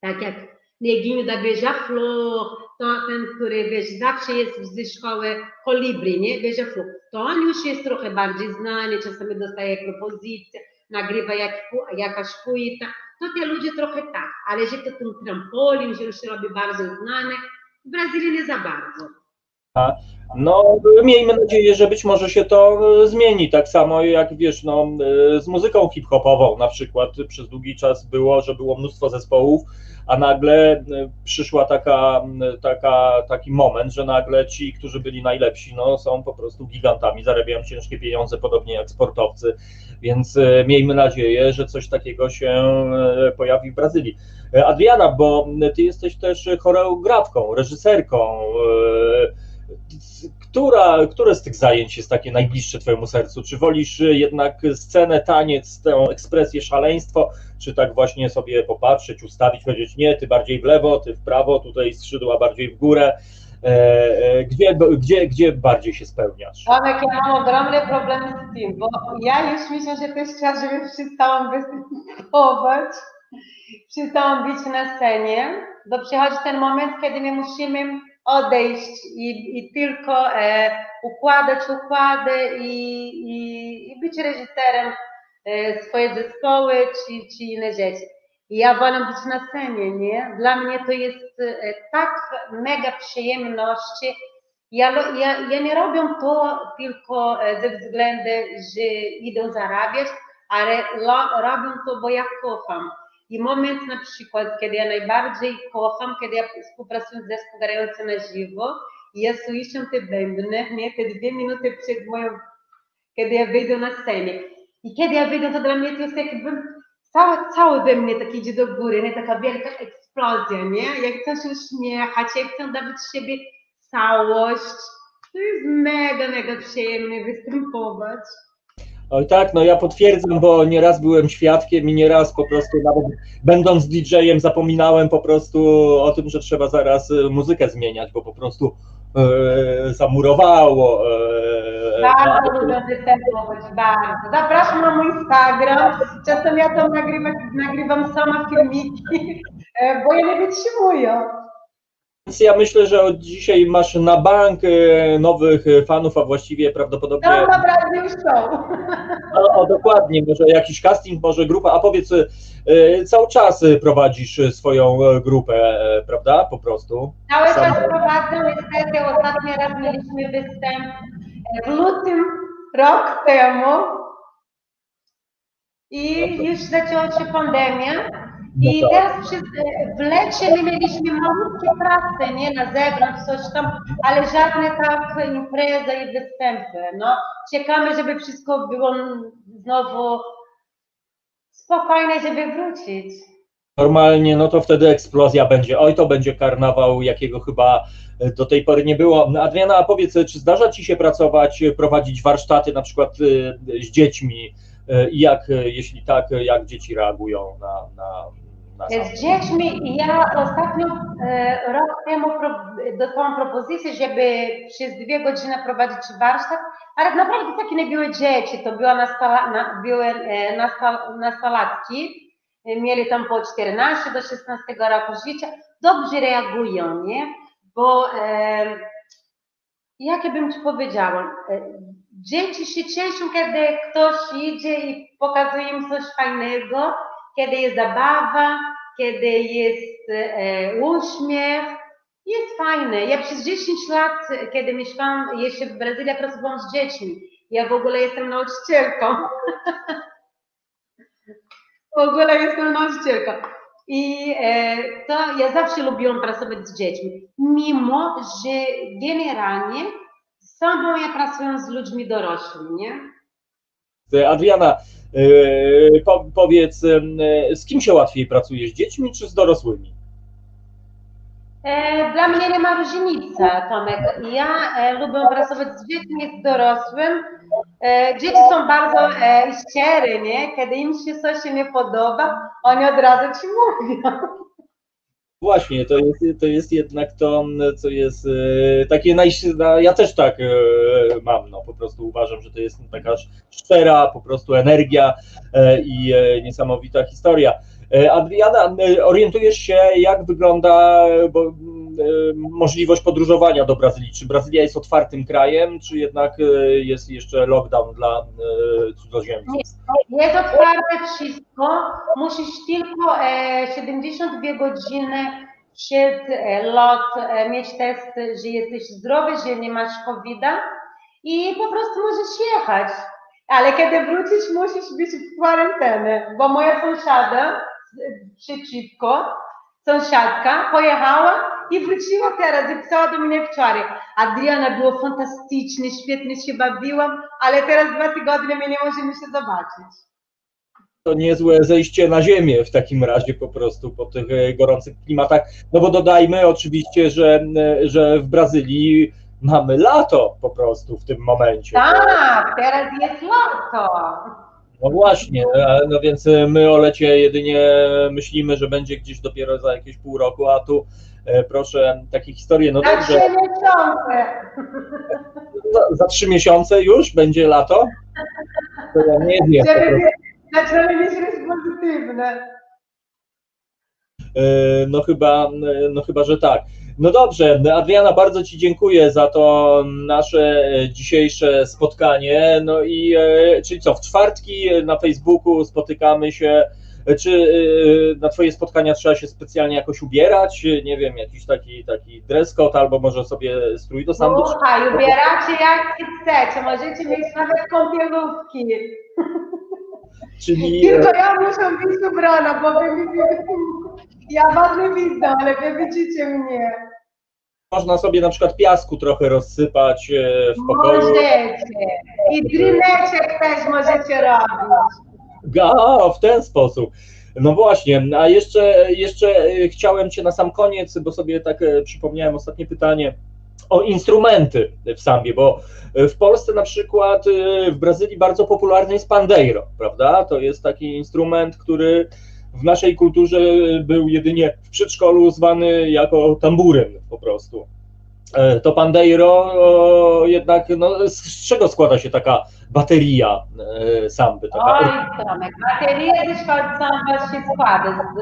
Tak jak Neguinho da Beija-Flor, to ten, który wiesz, zawsze jest ze szkoły Kolibri, nie? Beija-Flor. To on już jest trochę bardziej znany, czasami dostaje propozycje, nagrywa jak, jakaś płyta. To te ludzie trochę tak, ale że to ten trampolin, że już się robi bardzo znany, w Brazylii nie za bardzo. No, miejmy nadzieję, że być może się to e, zmieni. Tak samo jak wiesz, no, e, z muzyką hip-hopową na przykład przez długi czas było, że było mnóstwo zespołów, a nagle e, przyszła taka, taka, taki moment, że nagle ci, którzy byli najlepsi, no, są po prostu gigantami, zarabiają ciężkie pieniądze, podobnie jak sportowcy, więc miejmy nadzieję, że coś takiego się pojawi w Brazylii. Adriana, bo ty jesteś też choreografką, reżyserką która, które z tych zajęć jest takie najbliższe Twojemu sercu? Czy wolisz jednak scenę, taniec, tę ekspresję, szaleństwo, czy tak właśnie sobie popatrzeć, ustawić, powiedzieć nie, ty bardziej w lewo, ty w prawo, tutaj skrzydła bardziej w górę? E, e, gdzie, gdzie, gdzie bardziej się spełniasz? Tomek, ja mam ogromne problemy z tym, bo ja już myślę, że to jest czas, żeby przestałam występować, przestałam być na scenie, bo przychodzi ten moment, kiedy my musimy odejść i, i tylko e, układać układy i, i, i być reżyserem e, swoje zespoły czy, czy inne rzeczy. Ja wolę być na scenie, nie? Dla mnie to jest e, tak mega przyjemność. Ja, ja, ja nie robię to tylko e, ze względu, że idę zarabiać, ale robię to, bo ja kocham. I moment na przykład, kiedy ja najbardziej kocham, kiedy ja współpracuję z zespołem grającym na żywo i ja słyszę te bębny, nie, te dwie minuty przed moją, kiedy ja wyjdę na scenę. I kiedy ja wyjdę, to dla mnie to jest jakby cały, cały we mnie taki idzie do góry, nie, taka wielka eksplozja, nie? Ja chcę się uśmiechać, ja chcę dawać siebie całość. To jest mega, mega przyjemnie występować. Oj tak, no ja potwierdzam, bo nieraz byłem świadkiem i nieraz po prostu nawet będąc DJ-em zapominałem po prostu o tym, że trzeba zaraz y, muzykę zmieniać, bo po prostu e, zamurowało. E, bardzo lubię występować, bardzo. Zapraszam na mój Instagram. Czasem ja to nagrywam, nagrywam sama filmiki, *laughs* e, bo ja nie wytrzymuję. Więc ja myślę, że od dzisiaj masz na bank e, nowych e, fanów, a właściwie prawdopodobnie. No, naprawdę już są. O, o, dokładnie, może jakiś casting, może grupa, a powiedz, e, cały czas prowadzisz swoją grupę, prawda? Po prostu. Cały Sam... czas prowadzę, niestety ostatni raz mieliśmy występ w lutym rok temu i już zaczęła się pandemia. I no teraz przez, w lecie my mieliśmy malutkie prace, nie, na zewnątrz, coś tam, ale żadne tak imprezy i występy. No, czekamy, żeby wszystko było znowu spokojne, żeby wrócić. Normalnie, no to wtedy eksplozja będzie. Oj, to będzie karnawał, jakiego chyba do tej pory nie było. Adriana, a powiedz, czy zdarza Ci się pracować, prowadzić warsztaty na przykład z dziećmi? I jak, jeśli tak, jak dzieci reagują na, na z dziećmi ja ostatnio e, rok temu dostałam propozycję, żeby przez dwie godziny prowadzić warsztat, ale naprawdę takie nie były dzieci, to były, nastala, na, były e, nastal, nastolatki, e, mieli tam po 14 do 16 roku życia, dobrze reagują, nie? Bo e, jak bym Ci powiedziała, e, dzieci się cieszą, kiedy ktoś idzie i pokazuje im coś fajnego, kiedy jest zabawa, kiedy jest e, uśmiech. Jest fajne. Ja przez 10 lat, kiedy mieszkałam jeszcze w Brazylii, pracowałam z dziećmi. Ja w ogóle jestem nauczycielką. *laughs* w ogóle jestem nauczycielką. I e, to ja zawsze lubiłam pracować z dziećmi, mimo że generalnie samą ja pracuję z ludźmi dorosłymi, nie? Adriana, Po, powiedz, z kim się łatwiej pracuje, z dziećmi czy z dorosłymi? Dla mnie nie ma różnicy, Tomek. Ja lubię pracować z dziećmi z dorosłym. Dzieci są bardzo szczere, nie? Kiedy im się coś nie podoba, oni od razu ci mówią. Właśnie, to jest, to jest jednak to, co jest e, takie naj... Ja też tak e, mam, no po prostu uważam, że to jest taka szczera po prostu energia e, i niesamowita historia. Adriana, orientujesz się, jak wygląda bo, możliwość podróżowania do Brazylii? Czy Brazylia jest otwartym krajem, czy jednak jest jeszcze lockdown dla cudzoziemców? Jest otwarte wszystko. Musisz tylko 72 godziny przed lot mieć test, że jesteś zdrowy, że nie masz covid i po prostu możesz jechać. Ale kiedy wrócisz, musisz być w kwarantannie, bo moja sąsiada przeciwko, sąsiadka, pojechała i wróciła teraz i pisała do mnie wczoraj. Adriana, było fantastycznie, świetnie się bawiłam, ale teraz dwa tygodnie my nie możemy się zobaczyć. To niezłe zejście na ziemię w takim razie po prostu po tych e, gorących klimatach. No bo dodajmy oczywiście, że, e, że w Brazylii mamy lato po prostu w tym momencie. Tak, teraz jest lato. No właśnie, no więc my o lecie jedynie myślimy, że będzie gdzieś dopiero za jakieś pół roku, a tu E, proszę takie historie. No za dobrze. trzy miesiące. Za, za trzy miesiące już będzie lato? To ja nie wiem. Zaczęły mieć pozytywne. E, no chyba, no chyba, że tak. No dobrze, Adriana, bardzo Ci dziękuję za to nasze dzisiejsze spotkanie. No i e, czyli co, w czwartki na Facebooku spotykamy się czy y, na Twoje spotkania trzeba się specjalnie jakoś ubierać? Nie wiem, jakiś taki, taki dress code albo może sobie strój do sambu? Słuchaj, ubieracie jak chcecie, możecie mieć nawet kąpielówki. Czyli... Tylko ja muszę być ubrana, bo wy mi ja was nie widzę, ale wy widzicie mnie. Można sobie na przykład piasku trochę rozsypać e, w pokoju. Możecie. I drineczek też możecie robić. A, w ten sposób. No właśnie, a jeszcze, jeszcze e, chciałem Cię na sam koniec, bo sobie tak e, przypomniałem ostatnie pytanie o instrumenty w sambie, bo w Polsce na przykład, w Brazylii bardzo popularny jest pandeiro, prawda? To jest taki instrument, który w naszej kulturze był jedynie w przedszkolu zwany jako tamburyn po prostu. To pandeiro jednak, no, z czego składa się taka bateria e, samby. Taka... Oj, Tomek, bateria ze samba się składa z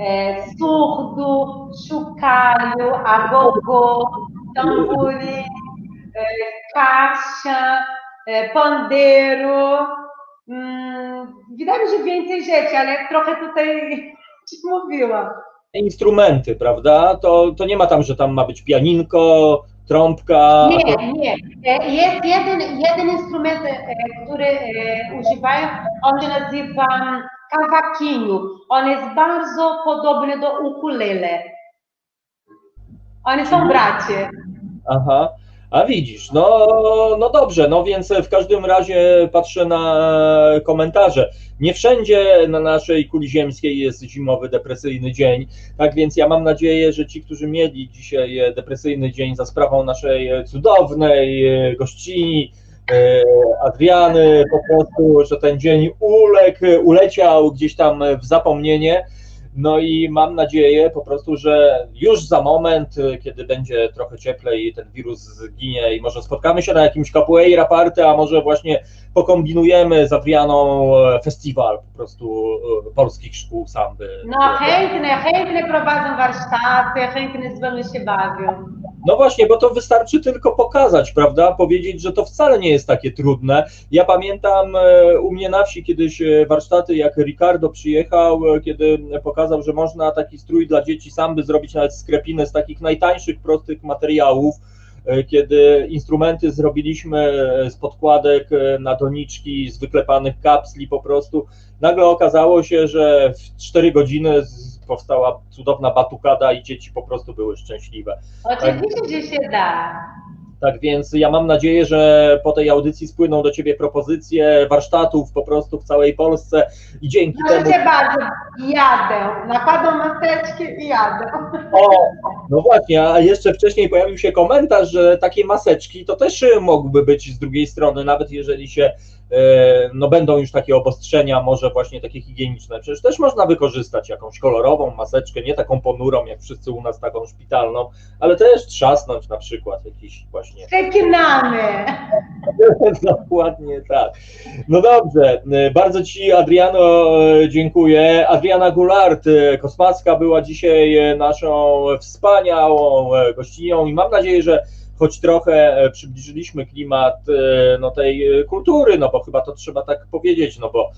e, surdu, szukalu, agogo, tamburi, e, kasia, e, pandeiro. Mm, wydaje mi się więcej rzeczy, ale trochę tutaj *laughs* ci mówiłam. Instrumenty, prawda? To, to nie ma tam, że tam ma być pianinko, trąbka. Nie, nie. E, jest jeden, jeden instrument, e, który e, używają, on się nazywa cavaquinho. On jest bardzo podobny do ukulele. Oni są bracie. Aha. A widzisz, no, no dobrze, no więc w każdym razie patrzę na komentarze. Nie wszędzie na naszej kuli ziemskiej jest zimowy, depresyjny dzień, tak więc ja mam nadzieję, że ci, którzy mieli dzisiaj depresyjny dzień za sprawą naszej cudownej gościni, e, Adriany, po prostu, że ten dzień uległ, uleciał gdzieś tam w zapomnienie, no i mam nadzieję po prostu, że już za moment, kiedy będzie trochę cieplej i ten wirus zginie i może spotkamy się na jakimś capoeira party, a może właśnie pokombinujemy z Adrianą festiwal po prostu e, polskich szkół samby. No chętnie, chętnie prowadzą warsztaty, chętnie z wami się bawią. No właśnie, bo to wystarczy tylko pokazać, prawda? Powiedzieć, że to wcale nie jest takie trudne. Ja pamiętam e, u mnie na wsi kiedyś e, warsztaty, jak Ricardo przyjechał, kiedy pokazał, że można taki strój dla dzieci samby zrobić nawet skrepiny z takich najtańszych, prostych materiałów E, kiedy instrumenty zrobiliśmy z podkładek e, na doniczki, z wyklepanych kapsli po prostu, nagle okazało się, że w 4 godziny powstała cudowna batukada i dzieci po prostu były szczęśliwe. Oczywiście, że się da. Tak więc ja mam nadzieję, że po tej audycji spłyną do Ciebie propozycje warsztatów po prostu w całej Polsce i dzięki temu... Proszę bardzo, jadę. Nakładam maseczki i jadę. O, no właśnie, a jeszcze wcześniej pojawił się komentarz, że takie maseczki to też mogłyby być z drugiej strony, nawet jeżeli się no będą już takie obostrzenia, może właśnie takie higieniczne. Przecież też można wykorzystać jakąś kolorową maseczkę, nie taką ponurą, jak wszyscy u nas taką szpitalną, ale też trzasnąć na przykład jakiś właśnie. Przekinamy. *laughs* Dokładnie tak. No dobrze, bardzo Ci Adriano dziękuję. Adriana Goulart, Kosmacka była dzisiaj naszą wspaniałą gościnią i mam nadzieję, że choć trochę przybliżyliśmy klimat no, tej kultury, no bo chyba to trzeba tak powiedzieć, no bo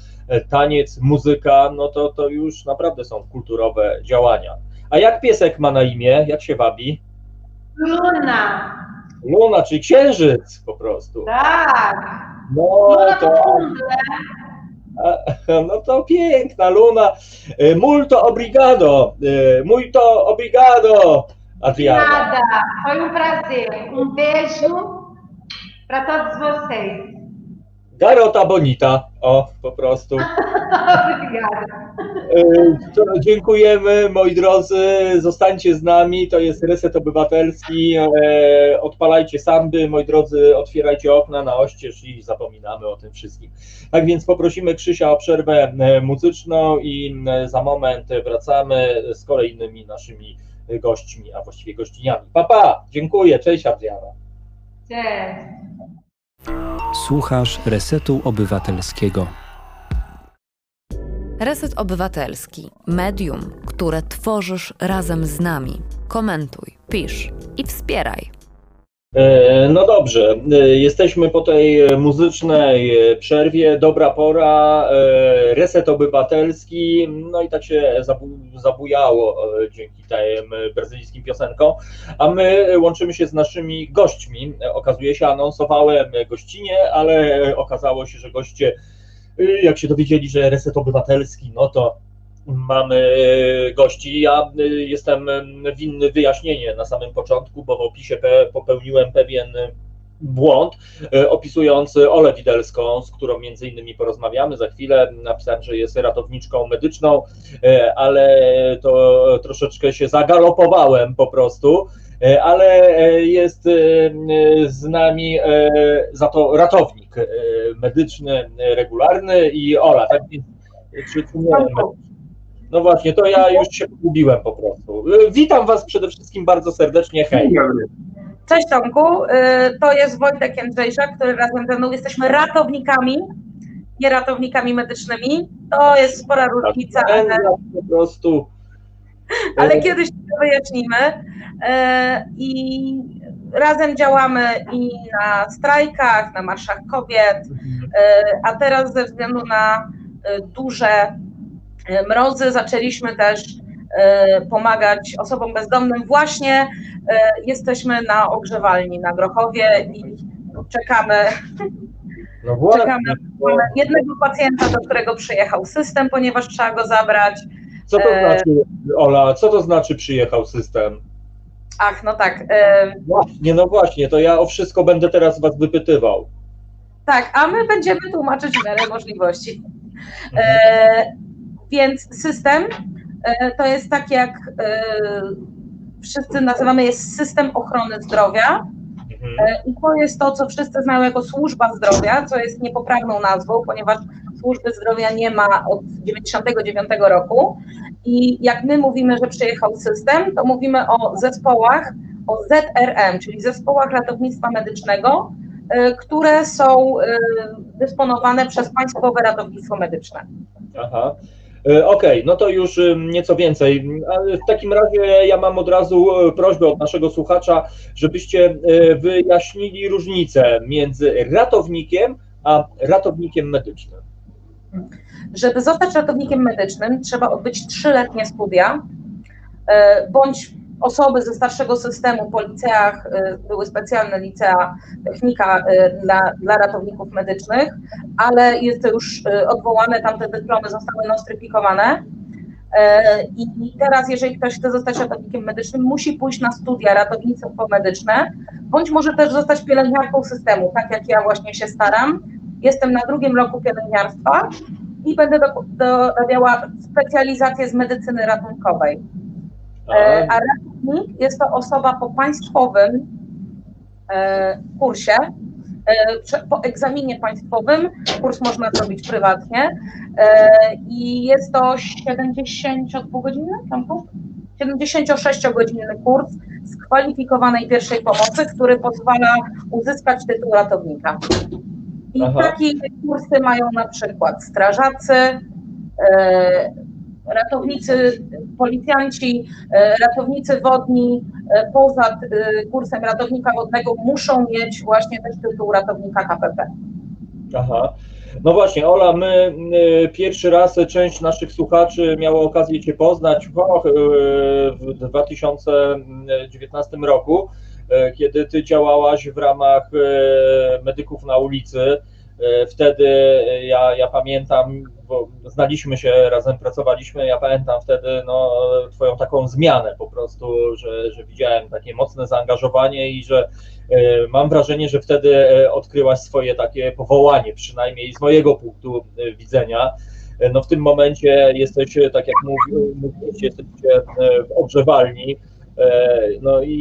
taniec, muzyka, no to, to już naprawdę są kulturowe działania. A jak piesek ma na imię? Jak się wabi? Luna. Luna, czyli księżyc po prostu. Tak. No to, *laughs* no to piękna Luna. E, Multo obrigado. e, Muito Nada. Foi um prazer. Um beijo para todos vocês. Garota bonita. O, po prostu. *laughs* Obrigada. E, Dziękujemy, moi drodzy. Zostańcie z nami. To jest Reset Obywatelski. E, Odpalajcie samby, moi drodzy. Otwierajcie okna na oścież i zapominamy o tym wszystkim. Tak więc poprosimy Krzysia o przerwę e, muzyczną i za moment wracamy z kolejnymi naszymi gośćmi, a właściwie gościniami. Papa, pa, dziękuję. Cześć Adriana. Cześć. Słuchasz Resetu Obywatelskiego. Reset Obywatelski. Medium, które tworzysz razem z nami. Komentuj, pisz i wspieraj. E, No dobrze, e, jesteśmy po tej muzycznej przerwie, dobra pora, e, reset obywatelski, no i tak się zabu- zabujało e, dzięki tym brazylijskim piosenkom, a my łączymy się z naszymi gośćmi. E, Okazuje się, anonsowałem gościnie, ale okazało się, że goście, e, jak się dowiedzieli, że reset obywatelski, no to mamy gości. Ja y, jestem winny wyjaśnienie na samym początku, bo w opisie pe- popełniłem pewien błąd, opisując Olę Widelską, z którą między innymi porozmawiamy za chwilę. Napisałem, że jest ratowniczką medyczną, ale to troszeczkę się zagalopowałem po prostu. Ale jest z nami za to ratownik medyczny, regularny i Ola, tak czy, czy nie, no właśnie, to ja już się pogubiłem po prostu. Y, Witam Was przede wszystkim bardzo serdecznie, hej. Cześć Tomku, Y, to jest Wojtek Jędrzejczak, który razem ze mną jesteśmy ratownikami, nie ratownikami medycznymi. To jest spora różnica, ale, Tak, Po prostu. ale kiedyś to wyjaśnimy. Y, I razem działamy i na strajkach, na marszach kobiet, a teraz ze względu na duże mrozy zaczęliśmy też y, pomagać osobom bezdomnym. Właśnie y, jesteśmy na ogrzewalni na Grochowie i czekamy, No właśnie, czekamy. Jednego pacjenta, do którego przyjechał system, ponieważ trzeba go zabrać. co to e, znaczy, Ola, co to znaczy przyjechał system? Ach, no tak. Właśnie, no właśnie, to ja o wszystko będę teraz Was wypytywał. Tak, a my będziemy tłumaczyć w miarę możliwości. E, więc system e, to jest tak jak e, wszyscy nazywamy jest system ochrony zdrowia. Mhm. E, I to jest to, co wszyscy znają jako służba zdrowia, co jest niepoprawną nazwą, ponieważ służby zdrowia nie ma od 99 roku. I jak my mówimy, że przyjechał system, to mówimy o zespołach, o ZRM, czyli zespołach ratownictwa medycznego, które są dysponowane przez Państwowe Ratownictwo Medyczne. Aha. E, Okej, no to już nieco więcej. W takim razie ja mam od razu e, prośbę od naszego słuchacza, żebyście e, wyjaśnili różnicę między ratownikiem a ratownikiem medycznym. Żeby zostać ratownikiem medycznym, trzeba odbyć trzyletnie studia, bądź osoby ze starszego systemu po liceach, e, były specjalne licea, technika e, dla, dla ratowników medycznych, ale jest to już e, odwołane, tamte dyplomy zostały nostryfikowane. I teraz, jeżeli ktoś chce zostać ratownikiem medycznym, musi pójść na studia ratownictwo medyczne, bądź może też zostać pielęgniarką systemu, tak jak ja właśnie się staram. Jestem na drugim roku pielęgniarstwa i będę dorabiała specjalizację z medycyny ratunkowej. E, a ratownik jest to osoba po państwowym e, kursie, e, po egzaminie państwowym, kurs można zrobić prywatnie i jest to 72-godzinny 76-godzinny kurs skwalifikowanej pierwszej pomocy, który pozwala uzyskać tytuł ratownika. I Aha. takie kursy mają na przykład strażacy, ratownicy, policjanci, e, ratownicy wodni e, poza e, kursem ratownika wodnego muszą mieć właśnie też tytuł ratownika KPP. Aha. No właśnie, Ola, my pierwszy raz część naszych słuchaczy miała okazję Cię poznać w 2019 roku, kiedy Ty działałaś w ramach medyków na ulicy. Wtedy ja, ja pamiętam, bo znaliśmy się, razem pracowaliśmy, ja pamiętam wtedy no, twoją taką zmianę po prostu, że, że widziałem takie mocne zaangażowanie i że e, mam wrażenie, że wtedy e, odkryłaś swoje takie powołanie, przynajmniej z mojego punktu e, widzenia. No w tym momencie jesteś, tak jak mówiłeś, jesteście w ogrzewalni, E, no i,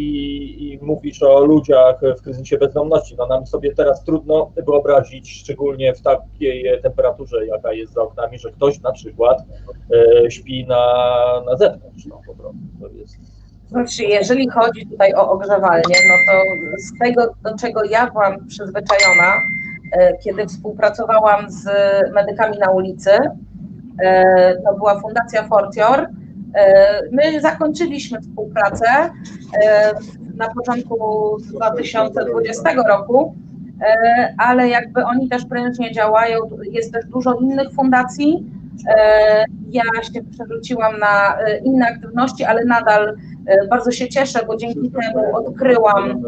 i, mówisz o ludziach w kryzysie bezdomności. No nam sobie teraz trudno wyobrazić, szczególnie w takiej temperaturze, jaka jest za oknami, że ktoś na przykład e, śpi na, na zewnątrz. No, po prostu to jest... Znaczy, jeżeli chodzi tutaj o ogrzewanie, no to z tego, do czego ja byłam przyzwyczajona, e, kiedy współpracowałam z medykami na ulicy, to była Fundacja Fortior, E, my zakończyliśmy współpracę e, na początku 2020 roku, e, ale jakby oni też prężnie działają, jest też dużo innych fundacji. Ja się przerzuciłam na inne aktywności, ale nadal bardzo się cieszę, bo dzięki temu odkryłam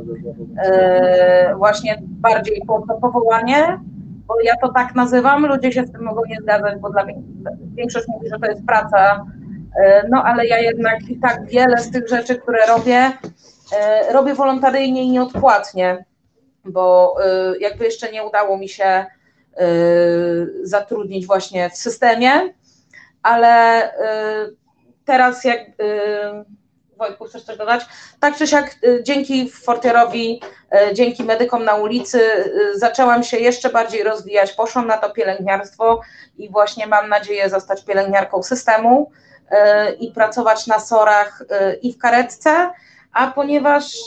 właśnie bardziej to powołanie, bo ja to tak nazywam, ludzie się z tym mogą nie zgadzać, bo dla większość mówi, że to jest praca E, no ale ja jednak i tak wiele z tych rzeczy, które robię, e, robię wolontaryjnie i nieodpłatnie, bo e, jakby jeszcze nie udało mi się zatrudnić właśnie w systemie, ale teraz jak Wojtku, chcesz coś dodać? Tak czy siak dzięki Fortierowi, dzięki medykom na ulicy zaczęłam się jeszcze bardziej rozwijać, poszłam na to pielęgniarstwo i właśnie mam nadzieję zostać pielęgniarką systemu, E, i pracować na sorach e, i w karetce, a ponieważ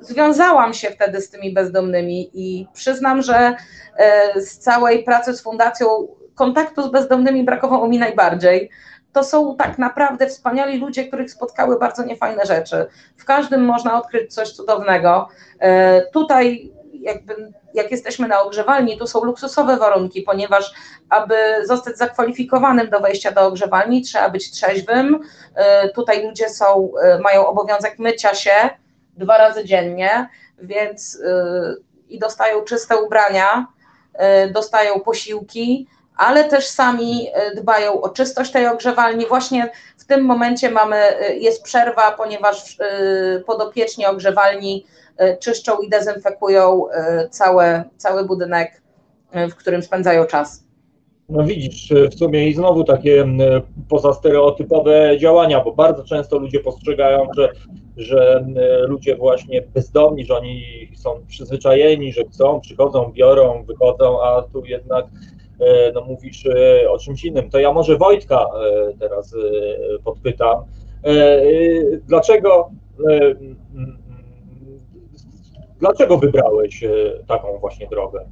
związałam się wtedy z tymi bezdomnymi i przyznam, że e, z całej pracy z fundacją kontaktu z bezdomnymi brakowało mi najbardziej. To są tak naprawdę wspaniali ludzie, których spotkały bardzo niefajne rzeczy. W każdym można odkryć coś cudownego. Tutaj jakby jak jesteśmy na ogrzewalni, tu są luksusowe warunki, ponieważ aby zostać zakwalifikowanym do wejścia do ogrzewalni, trzeba być trzeźwym. Y, tutaj ludzie są, y, mają obowiązek mycia się dwa razy dziennie, więc y, i dostają czyste ubrania, dostają posiłki, ale też sami dbają o czystość tej ogrzewalni. Właśnie w tym momencie mamy, jest przerwa, ponieważ podopieczni ogrzewalni E, czyszczą i dezynfekują e, całe, cały budynek, e, w którym spędzają czas. No widzisz, w sumie i znowu takie pozastereotypowe działania, bo bardzo często ludzie postrzegają, że, że ludzie właśnie bezdomni, że oni są przyzwyczajeni, że chcą, przychodzą, biorą, wychodzą, a tu jednak no mówisz o czymś innym. To ja może Wojtka teraz podpytam. Dlaczego Dlaczego wybrałeś e, taką właśnie drogę?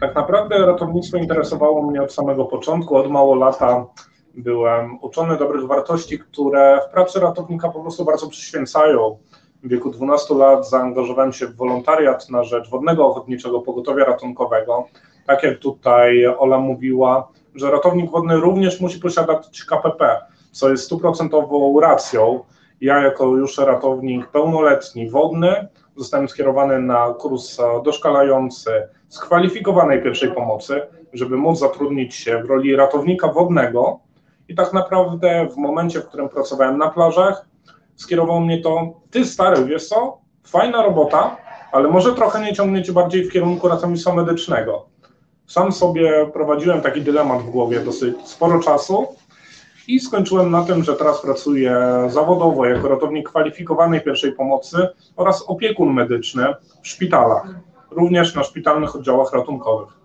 Tak naprawdę ratownictwo interesowało mnie od samego początku. Od mało lata byłem uczony dobrych wartości, które w pracy ratownika po prostu bardzo przyświęcają. W wieku 12 lat zaangażowałem się w wolontariat na rzecz Wodnego Ochotniczego Pogotowia Ratunkowego. Tak jak tutaj Ola mówiła, że ratownik wodny również musi posiadać KPP, co jest stuprocentową racją. Ja jako już ratownik pełnoletni wodny zostałem skierowany na kurs doszkalający skwalifikowanej pierwszej pomocy, żeby móc zatrudnić się w roli ratownika wodnego. I tak naprawdę w momencie, w którym pracowałem na plażach, skierował mnie to, ty stary, wiesz co, fajna robota, ale może trochę nie ciągnie cię bardziej w kierunku ratownictwa medycznego. Sam sobie prowadziłem taki dylemat w głowie dosyć sporo czasu i skończyłem na tym, że teraz pracuję zawodowo jako ratownik kwalifikowanej pierwszej pomocy oraz opiekun medyczny w szpitalach, również na szpitalnych oddziałach ratunkowych.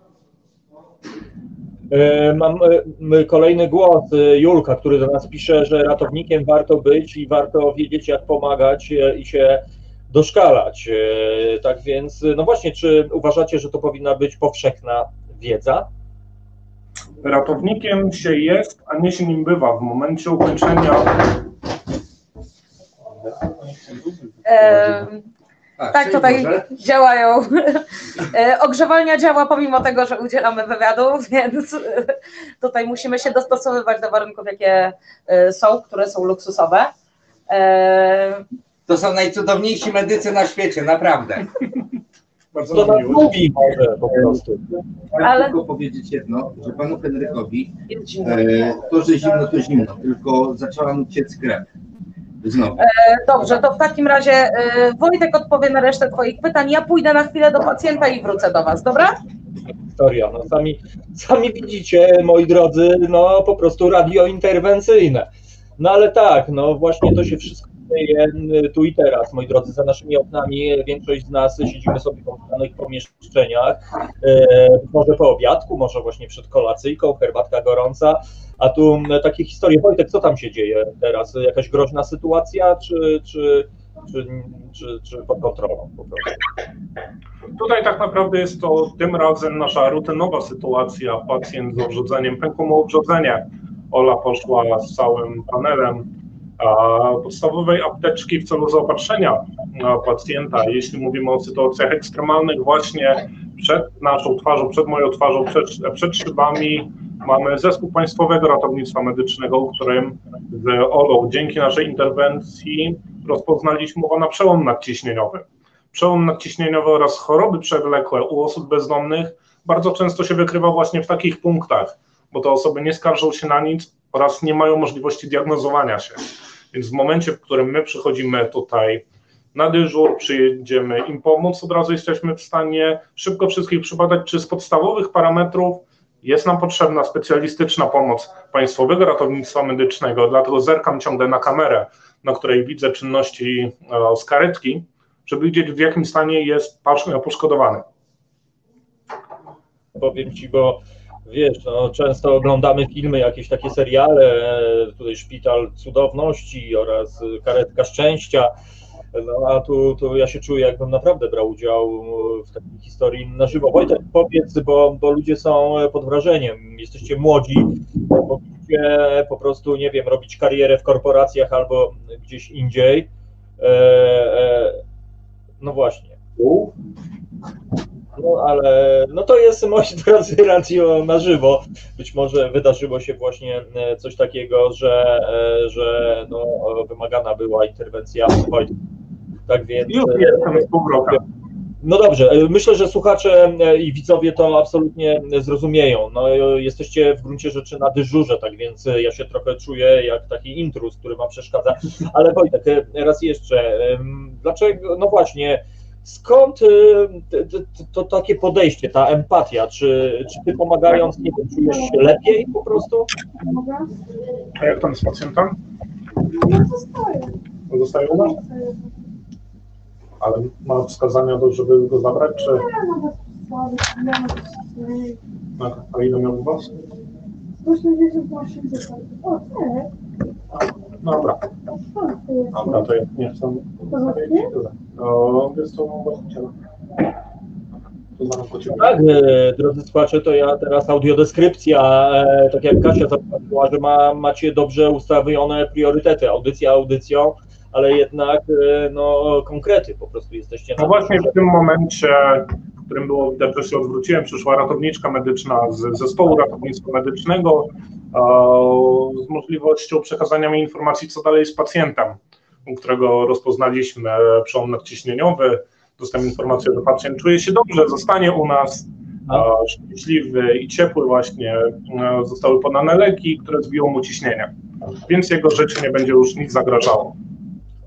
E, mam e, kolejny głos, e, Julka, który do nas pisze, że ratownikiem warto być i warto wiedzieć, jak pomagać i się doszkalać. Tak więc, no właśnie, czy uważacie, że to powinna być powszechna wiedza? Ratownikiem się jest, a nie się nim bywa w momencie ukończenia. E, tak, tutaj działają. E, ogrzewalnia działa pomimo tego, że udzielamy wywiadów, więc tutaj musimy się dostosowywać do warunków, jakie e, są, które są luksusowe. E, to są najcudowniejsi medycy na świecie, naprawdę. Bardzo to nas mówi może po prostu. Ale tylko powiedzieć jedno, że panu Henrykowi e, to, że zimno, to zimno, tylko zaczęła mu ciec krew. Znowu. E, dobrze, to w takim razie e, Wojtek odpowie na resztę Twoich pytań. Ja pójdę na chwilę do pacjenta i wrócę do Was, dobra? Historia. No sami, sami widzicie, moi drodzy, no po prostu radiointerwencyjne. No ale tak, no właśnie to się wszystko tu i teraz, moi drodzy, za naszymi oknami większość z nas siedzimy sobie w danych pomieszczeniach, e, może po obiadku, może właśnie przed kolacyjką, herbatka gorąca, a tu takie historie. Wojtek, co tam się dzieje teraz? Jakaś groźna sytuacja, czy, czy, czy, czy, czy pod kontrolą po prostu? Tutaj tak naprawdę jest to tym razem nasza rutynowa sytuacja. Pacjent z obrzodzeniem, pękło mu obrzodzenie. Ola poszła z całym panelem podstawowej apteczki w celu zaopatrzenia pacjenta. Jeśli mówimy o sytuacjach ekstremalnych, właśnie przed naszą twarzą, przed moją twarzą, przed, przed szybami mamy zespół Państwowego Ratownictwa Medycznego, w którym z OLO dzięki naszej interwencji rozpoznaliśmy na przełom nadciśnieniowy. Przełom nadciśnieniowy oraz choroby przewlekłe u osób bezdomnych bardzo często się wykrywa właśnie w takich punktach, bo te osoby nie skarżą się na nic oraz nie mają możliwości diagnozowania się. Więc w momencie, w którym my przychodzimy tutaj na dyżur, przyjedziemy im pomóc, od razu jesteśmy w stanie szybko wszystkich przybadać, czy z podstawowych parametrów jest nam potrzebna specjalistyczna pomoc Państwowego Ratownictwa Medycznego, dlatego zerkam ciągle na kamerę, na której widzę czynności e, z karetki, żeby widzieć w jakim stanie jest poszkodowany. Powiem Ci, bo wiesz, no, często oglądamy filmy, jakieś takie seriale, tutaj Szpital Cudowności oraz Karetka Szczęścia, no a tu, tu ja się czuję, jakbym naprawdę brał udział w takiej historii na żywo. Wojtek, powiedz, bo, bo ludzie są pod wrażeniem, jesteście młodzi, mogliście po prostu, nie wiem, robić karierę w korporacjach albo gdzieś indziej. E, e, no właśnie. No ale no to jest, moi *laughs* drodzy, radio na żywo. Być może wydarzyło się właśnie e, coś takiego, że, e, że no, wymagana była interwencja Wojtka. Tak więc. Już e, jestem z. No dobrze, myślę, że słuchacze i widzowie to absolutnie zrozumieją. No, jesteście w gruncie rzeczy na dyżurze, tak więc ja się trochę czuję jak taki intrus, który ma przeszkadza. Ale Wojtek, raz jeszcze, dlaczego, no właśnie, Skąd y, to, to, takie podejście, ta empatia? Czy, czy ty pomagając, nie wiem, czujesz się lepiej po prostu? A jak tam z pacjentem? Ja zostaję. Zostaje u nas? Ale ma wskazania, żeby go zabrać, czy... A ile miał u was? 168 O, tak. Dobra. Dobra, to ja nie chcę. Jest to właściciela. Tak, e, drodzy słuchacze, to ja teraz audiodeskrypcja, e, tak jak Kasia zaprosiła, że ma, macie dobrze ustawione priorytety, audycja audycją, ale jednak e, no, konkrety po prostu jesteście. No właśnie w tym momencie, którym było widać, że się odwróciłem, przyszła ratowniczka medyczna z zespołu ratownictwa medycznego, z możliwością przekazania mi informacji, co dalej z pacjentem, u którego rozpoznaliśmy przełom nadciśnieniowy. Dostałem informację, że pacjent czuje się dobrze, zostanie u nas, szczęśliwy i ciepły właśnie, zostały podane leki, które zbiło mu ciśnienie, więc jego życiu nie będzie już nic zagrażało.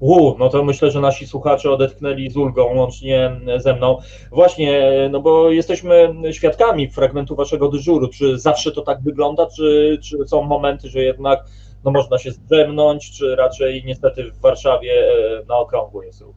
U, no to myślę, że nasi słuchacze odetchnęli z ulgą łącznie ze mną. Właśnie, no bo jesteśmy świadkami fragmentu waszego dyżuru. Czy zawsze to tak wygląda, czy, czy są momenty, że jednak no można się zdrzemnąć, czy raczej niestety w Warszawie e, na okrągło jest ruch?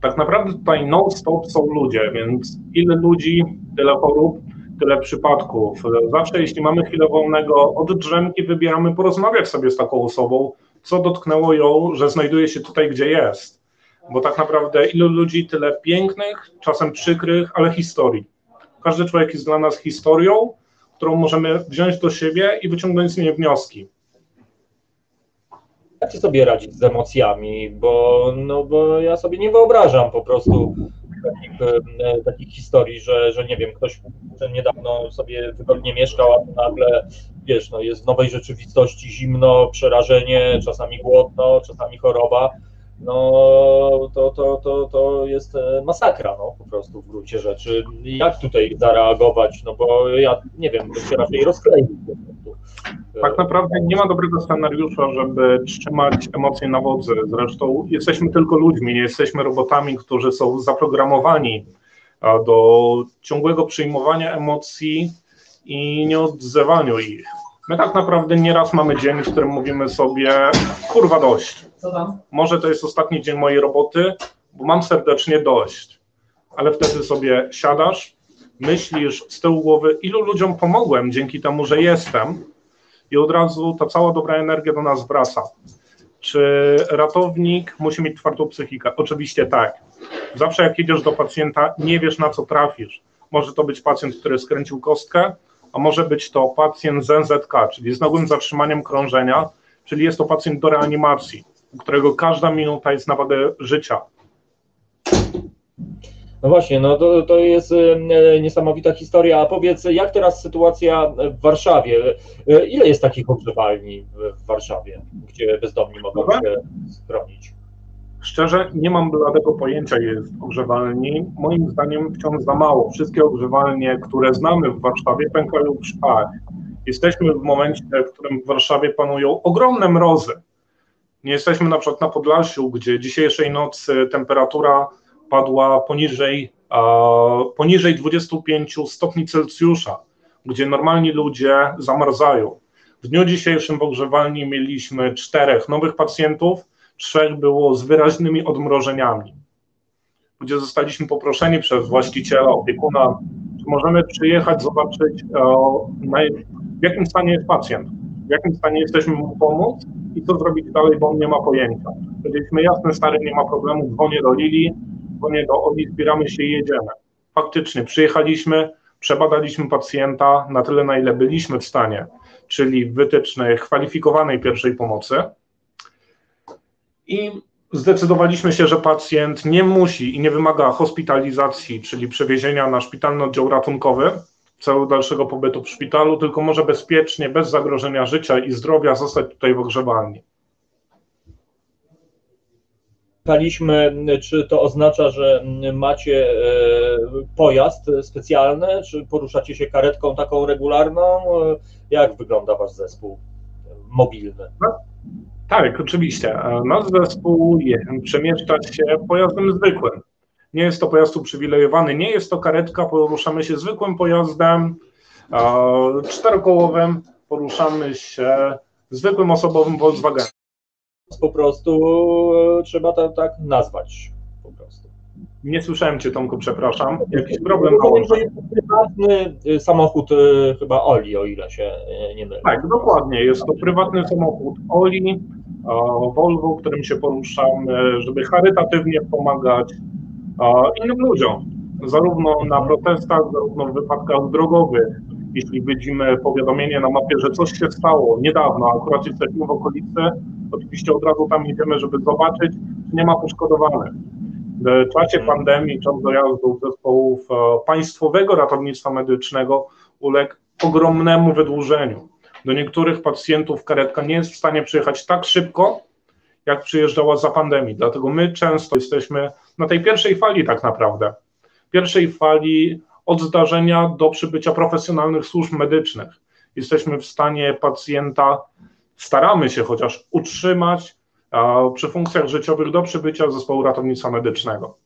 Tak naprawdę tutaj non-stop są ludzie, więc ile ludzi, tyle chorób, tyle przypadków. Zawsze jeśli mamy chwilę wolnego od drzemki, wybieramy porozmawiać sobie z taką osobą, co dotknęło ją, że znajduje się tutaj, gdzie jest. Bo tak naprawdę ilu ludzi, tyle pięknych, czasem przykrych, ale historii. Każdy człowiek jest dla nas historią, którą możemy wziąć do siebie i wyciągnąć z niej wnioski. Jak ty sobie radzić z emocjami? Bo, no, bo ja sobie nie wyobrażam po prostu takich, takich historii, że, że nie wiem, ktoś niedawno sobie wygodnie mieszkał, a nagle wiesz, no jest w nowej rzeczywistości zimno, przerażenie, czasami głodno, czasami choroba, no to, to, to, to jest e, masakra, no po prostu w gruncie rzeczy. Jak tutaj zareagować, no bo ja nie wiem, bym się raczej rozkleił. Tak naprawdę nie ma dobrego scenariusza, żeby trzymać emocje na wodzy. Zresztą jesteśmy tylko ludźmi, nie jesteśmy robotami, którzy są zaprogramowani do ciągłego przyjmowania emocji i nie odzywaniu ich. My tak naprawdę nieraz mamy dzień, w którym mówimy sobie, kurwa dość. Może to jest ostatni dzień mojej roboty, bo mam serdecznie dość. Ale wtedy sobie siadasz, myślisz z tyłu głowy, ilu ludziom pomogłem dzięki temu, że jestem i od razu ta cała dobra energia do nas wraca. Czy ratownik musi mieć twardą psychikę? Oczywiście tak. Zawsze jak idziesz do pacjenta, nie wiesz na co trafisz. Może to być pacjent, który skręcił kostkę, a może być to pacjent z NZK, czyli z nagłym zatrzymaniem krążenia, czyli jest to pacjent do reanimacji, którego każda minuta jest na wagę życia. No właśnie, no to, to jest e, niesamowita historia. A powiedz, jak teraz sytuacja w Warszawie? E, ile jest takich ogrzewalni w Warszawie, gdzie bezdomni mogą się schronić? Szczerze, nie mam bladego pojęcia, jest ogrzewalni. Moim zdaniem wciąż za mało. Wszystkie ogrzewalnie, które znamy w Warszawie, pękają w szpach. Jesteśmy w momencie, w którym w Warszawie panują ogromne mrozy. Nie jesteśmy na przykład na Podlasiu, gdzie dzisiejszej nocy temperatura padła poniżej, poniżej 25 stopni Celsjusza, gdzie normalni ludzie zamarzają. W dniu dzisiejszym w ogrzewalni mieliśmy czterech nowych pacjentów, trzech było z wyraźnymi odmrożeniami, gdzie zostaliśmy poproszeni przez właściciela, opiekuna, czy możemy przyjechać, zobaczyć, w jakim stanie jest pacjent, w jakim stanie jesteśmy mu pomóc i co zrobić dalej, bo on nie ma pojęcia. Powiedzieliśmy, jasne, stary, nie ma problemu, dzwonię do Lili, dzwonię do Oli, zbieramy się i jedziemy. Faktycznie, przyjechaliśmy, przebadaliśmy pacjenta na tyle, na ile byliśmy w stanie, czyli w wytycznych kwalifikowanej pierwszej pomocy, i zdecydowaliśmy się, że pacjent nie musi i nie wymaga hospitalizacji, czyli przewiezienia na szpitalny oddział ratunkowy celu dalszego pobytu w szpitalu, tylko może bezpiecznie, bez zagrożenia życia i zdrowia zostać tutaj w ogrzewalni. Pytaliśmy, czy to oznacza, że macie e, pojazd specjalny, czy poruszacie się karetką taką regularną? Jak wygląda wasz zespół mobilny? No, tak, oczywiście. Nasz zespół przemieszcza się pojazdem zwykłym. Nie jest to pojazd uprzywilejowany, nie jest to karetka, poruszamy się zwykłym pojazdem czterokołowym, poruszamy się zwykłym osobowym Volkswagenem. Po prostu e, trzeba to tak nazwać. Po prostu. Nie słyszałem Cię, Tomku, przepraszam. Jakiś problem że jest to prywatny e, samochód e, chyba Oli, o ile się nie mylę. Tak, dokładnie. Jest to prywatny samochód Oli Volvo, którym się poruszamy, żeby charytatywnie pomagać innym ludziom, zarówno na protestach, zarówno w wypadkach drogowych. Jeśli widzimy powiadomienie na mapie, że coś się stało niedawno, akurat jesteśmy w okolicy, oczywiście od razu tam idziemy, żeby zobaczyć, czy nie ma poszkodowanych. W czasie pandemii czas dojazdu zespołów e, państwowego ratownictwa medycznego uległ ogromnemu wydłużeniu do niektórych pacjentów karetka nie jest w stanie przyjechać tak szybko, jak przyjeżdżała za pandemii. Dlatego my często jesteśmy na tej pierwszej fali tak naprawdę. Pierwszej fali od zdarzenia do przybycia profesjonalnych służb medycznych. Jesteśmy w stanie pacjenta, staramy się chociaż utrzymać przy funkcjach życiowych do przybycia zespołu ratownictwa medycznego.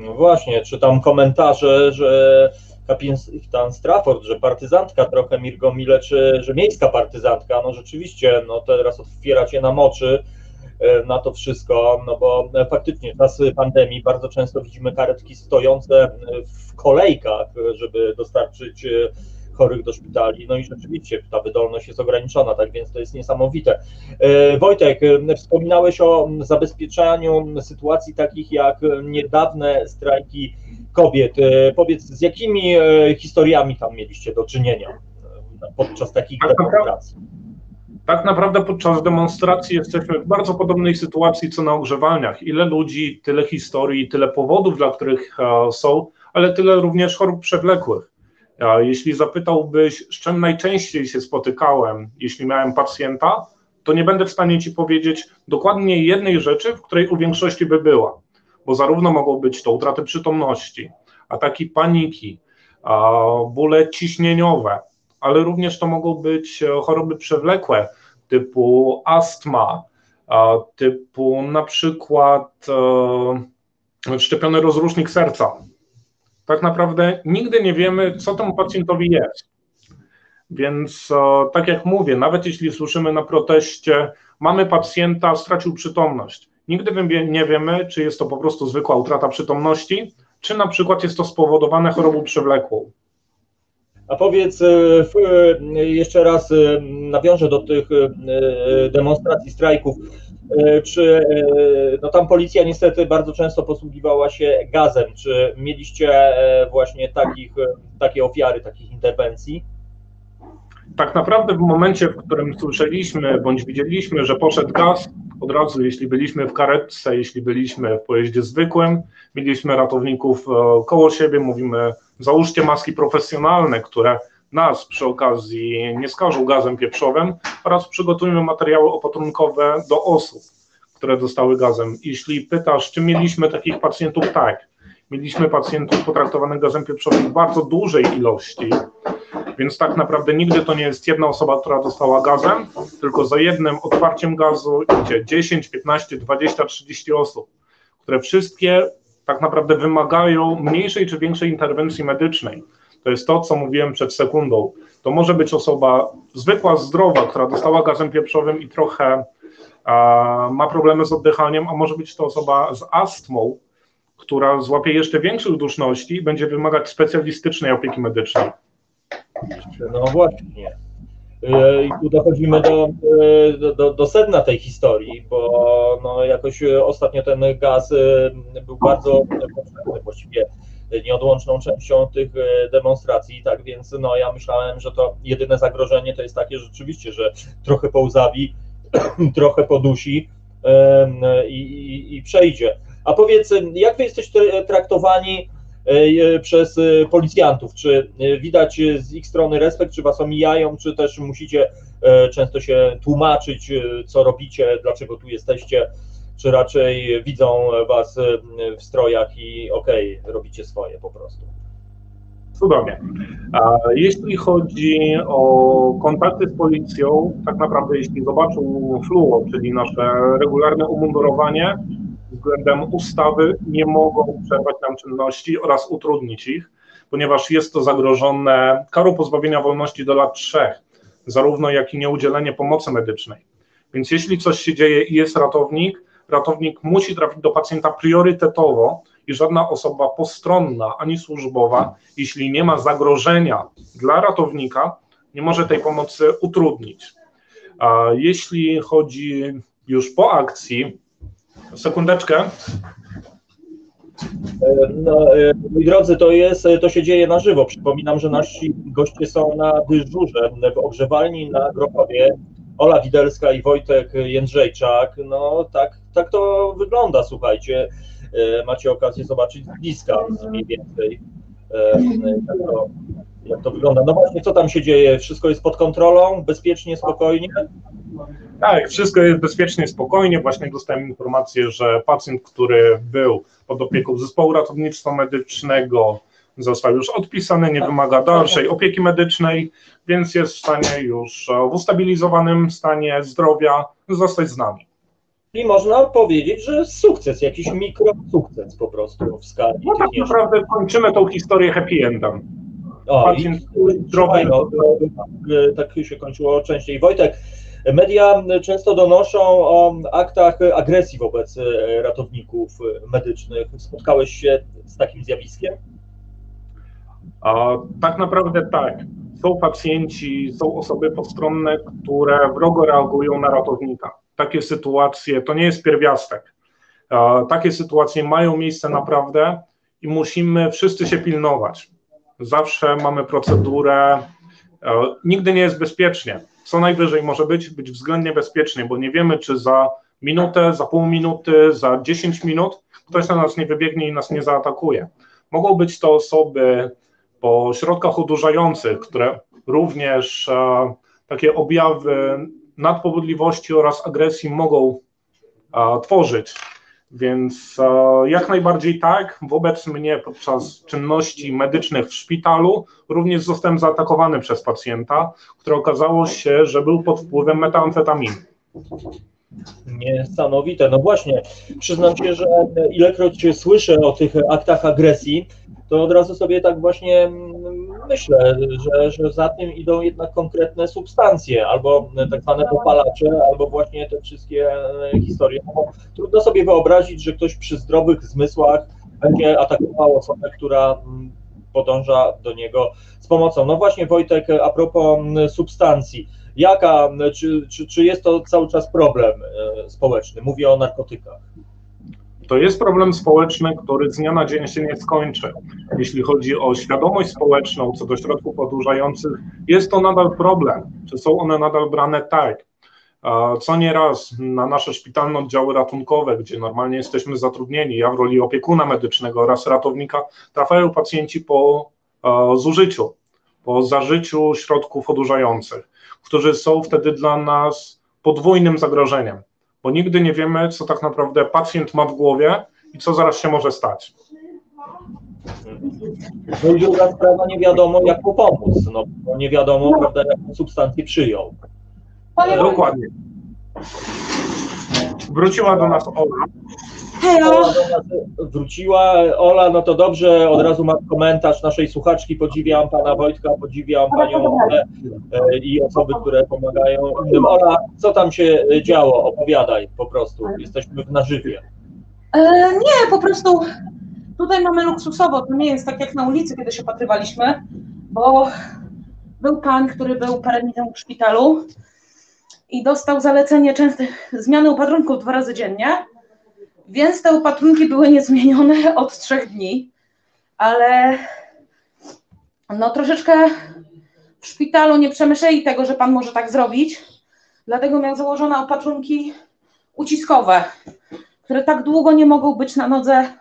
No właśnie, czytam komentarze, że kapitan Strafford, że partyzantka trochę Mirgomile, czy że miejska partyzantka, no rzeczywiście, no teraz otwieracie nam oczy na to wszystko, no bo faktycznie w czas pandemii bardzo często widzimy karetki stojące w kolejkach, żeby dostarczyć e, chorych do szpitali. No i rzeczywiście ta wydolność jest ograniczona, tak więc to jest niesamowite. E, Wojtek, wspominałeś o zabezpieczaniu sytuacji takich jak niedawne strajki kobiet. E, powiedz, z jakimi e, historiami tam mieliście do czynienia podczas takich tak demonstracji? Tak naprawdę podczas demonstracji jesteśmy w bardzo podobnej sytuacji co na ogrzewalniach. Ile ludzi, tyle historii, tyle powodów, dla których są, ale tyle również chorób przewlekłych. Jeśli zapytałbyś, z czym najczęściej się spotykałem, jeśli miałem pacjenta, to nie będę w stanie ci powiedzieć dokładnie jednej rzeczy, w której u większości by była, bo zarówno mogą być to utraty przytomności, ataki paniki, bóle ciśnieniowe, ale również to mogą być e, choroby przewlekłe typu astma, typu na przykład e, szczepiony rozrusznik serca, tak naprawdę nigdy nie wiemy, co temu pacjentowi jest. Więc e, tak jak mówię, nawet jeśli słyszymy na proteście, mamy pacjenta, stracił przytomność. Nigdy nie wiemy, czy jest to po prostu zwykła utrata przytomności, czy na przykład jest to spowodowane chorobą przewlekłą. A powiedz e, e, jeszcze raz, nawiążę do tych demonstracji, strajków. E, czy e, no tam policja niestety bardzo często posługiwała się gazem. Czy mieliście e, właśnie takich, takie ofiary, takich interwencji? Tak naprawdę w momencie, w którym słyszeliśmy bądź widzieliśmy, że poszedł gaz, od razu jeśli byliśmy w karetce, jeśli byliśmy w pojeździe zwykłym, mieliśmy ratowników koło siebie, mówimy załóżcie maski profesjonalne, które nas przy okazji nie skażą gazem pieprzowym oraz przygotujemy materiały opatrunkowe do osób, które dostały gazem. Jeśli pytasz, czy mieliśmy takich pacjentów, tak. Mieliśmy pacjentów potraktowanych gazem pieprzowym w bardzo dużej ilości, więc tak naprawdę nigdy to nie jest jedna osoba, która dostała gazem, tylko za jednym otwarciem gazu idzie 10, 15, 20, 30 osób, które wszystkie tak naprawdę wymagają mniejszej czy większej interwencji medycznej. To jest to, co mówiłem przed sekundą. To może być osoba zwykła, zdrowa, która dostała gazem pieprzowym i trochę a, ma problemy z oddychaniem, a może być to osoba z astmą, która złapie jeszcze większych duszności i będzie wymagać specjalistycznej opieki medycznej. No właśnie. E, I tu dochodzimy do, e, do, do sedna tej historii, bo no jakoś ostatnio ten gaz e, był bardzo potrzebny właściwie nieodłączną częścią tych e, demonstracji, tak więc no ja myślałem, że to jedyne zagrożenie to jest takie rzeczywiście, że trochę połzawi, *clears throat* trochę podusi i, i, i przejdzie. A powiedz, jak wy jesteście traktowani e, przez e, policjantów? Czy widać z ich strony respekt, czy was omijają, czy też musicie często się tłumaczyć, co robicie, dlaczego tu jesteście? czy raczej widzą Was w strojach i okej, okay, robicie swoje po prostu? Cudownie. Jeśli chodzi o kontakty z policją, tak naprawdę jeśli zobaczą fluo, czyli nasze regularne umundurowanie, względem ustawy nie mogą przerwać nam czynności oraz utrudnić ich, ponieważ jest to zagrożone karą pozbawienia wolności do lat trzech, zarówno jak i nieudzielenie pomocy medycznej. Więc jeśli coś się dzieje i jest ratownik, ratownik musi trafić do pacjenta priorytetowo i żadna osoba postronna ani służbowa, jeśli nie ma zagrożenia dla ratownika, nie może tej pomocy utrudnić. A jeśli chodzi już po akcji, sekundeczkę. No, e, moi drodzy, to jest, to się dzieje na żywo. Przypominam, że nasi goście są na dyżurze w ogrzewalni na Grochowie. Ola Widelska i Wojtek Jędrzejczak, no tak, tak to wygląda, słuchajcie, e, macie okazję zobaczyć z bliska mniej więcej, e, jak to, jak to wygląda. No właśnie, co tam się dzieje? Wszystko jest pod kontrolą, bezpiecznie, spokojnie? Tak, wszystko jest bezpiecznie, spokojnie. Właśnie dostałem informację, że pacjent, który był pod opieką zespołu ratownictwa medycznego, został już odpisany, nie wymaga dalszej opieki medycznej, więc jest w stanie już w ustabilizowanym stanie zdrowia zostać z nami. I można powiedzieć, że sukces, jakiś mikrosukces po prostu w skali No tak naprawdę kończymy tą historię happy endem. O, i Pacjent zdrowy. Słuchaj, no, e, tak się kończyło częściej. Wojtek, media często donoszą o aktach agresji wobec e, ratowników medycznych. Spotkałeś się z takim zjawiskiem? A tak naprawdę tak. Są pacjenci, są osoby postronne, które wrogo reagują na ratownika. Takie sytuacje to nie jest pierwiastek. A Takie sytuacje mają miejsce naprawdę i musimy wszyscy się pilnować. Zawsze mamy procedurę, e, nigdy nie jest bezpiecznie. Co najwyżej może być, być względnie bezpiecznie, bo nie wiemy, czy za minutę, za pół minuty, za 10 minut ktoś na nas nie wybiegnie i nas nie zaatakuje. Mogą być to osoby po środkach odurzających, które również e, takie objawy nadpobudliwości oraz agresji mogą e, tworzyć. Więc e, jak najbardziej tak. Wobec mnie podczas czynności medycznych w szpitalu również zostałem zaatakowany przez pacjenta, który okazało się, że był pod wpływem metamfetaminy. Niesamowite. No właśnie, przyznam się, że ilekroć słyszę o tych aktach agresji, to od razu sobie tak właśnie mm, myślę, że, że za tym idą jednak konkretne substancje, albo tak zwane dopalacze, albo właśnie te wszystkie e, historie. No, trudno sobie wyobrazić, że ktoś przy zdrowych zmysłach będzie atakował osobę, która mm, podąża do niego z pomocą. No właśnie Wojtek, a propos substancji, jaka, czy, czy, czy jest to cały czas problem e, społeczny? Mówię o narkotykach. To jest problem społeczny, który z dnia na dzień się nie skończy. Jeśli chodzi o świadomość społeczną co do środków odurzających, jest to nadal problem. Czy są one nadal brane tak? Co nieraz na nasze szpitalne oddziały ratunkowe, gdzie normalnie jesteśmy zatrudnieni, ja w roli opiekuna medycznego oraz ratownika, trafiają pacjenci po zużyciu, po zażyciu środków odurzających, którzy są wtedy dla nas podwójnym zagrożeniem bo nigdy nie wiemy, co tak naprawdę pacjent ma w głowie i co zaraz się może stać. No i druga sprawa, nie wiadomo jak mu pomóc, no bo nie wiadomo, prawda, jaką substancję przyjął. Dokładnie. Wróciła do nas Ola. Do nas wróciła. Ola, no to dobrze, od razu mam komentarz naszej słuchaczki. Podziwiam pana Wojtka, podziwiam panią Olę e, i osoby, które pomagają innym. Ola, co tam się działo? Opowiadaj po prostu. Jesteśmy w nażywie. E, nie, po prostu tutaj mamy luksusowo. To nie jest tak jak na ulicy, kiedy się patrywaliśmy, bo był pan, który był parę dni temu w szpitalu i dostał zalecenie częstych zmiany opatrunków dwa razy dziennie, więc te opatrunki były niezmienione od trzech dni, ale no troszeczkę w szpitalu nie przemyśleli tego, że pan może tak zrobić, dlatego miał założone opatrunki uciskowe, które tak długo nie mogą być na nodze,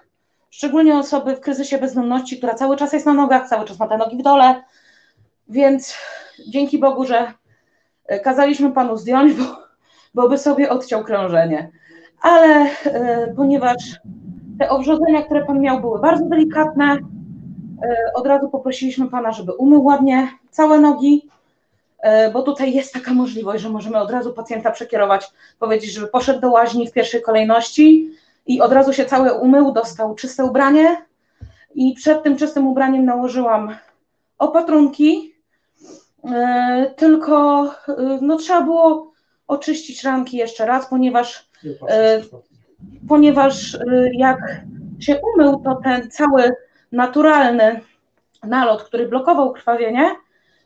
szczególnie osoby w kryzysie bezdomności, która cały czas jest na nogach, cały czas ma te nogi w dole, więc dzięki Bogu, że e, kazaliśmy panu zdjąć, bo, bo by sobie odciął krążenie. Ale e, ponieważ te obrzodzenia, które pan miał, były bardzo delikatne, e, od razu poprosiliśmy pana, żeby umył ładnie całe nogi, e, bo tutaj jest taka możliwość, że możemy od razu pacjenta przekierować, powiedzieć, żeby poszedł do łaźni w pierwszej kolejności i od razu się cały umył, dostał czyste ubranie. I przed tym czystym ubraniem nałożyłam opatrunki, tylko no, trzeba było oczyścić ranki jeszcze raz, ponieważ ponieważ y, jak się umył, to ten cały naturalny nalot, który blokował krwawienie,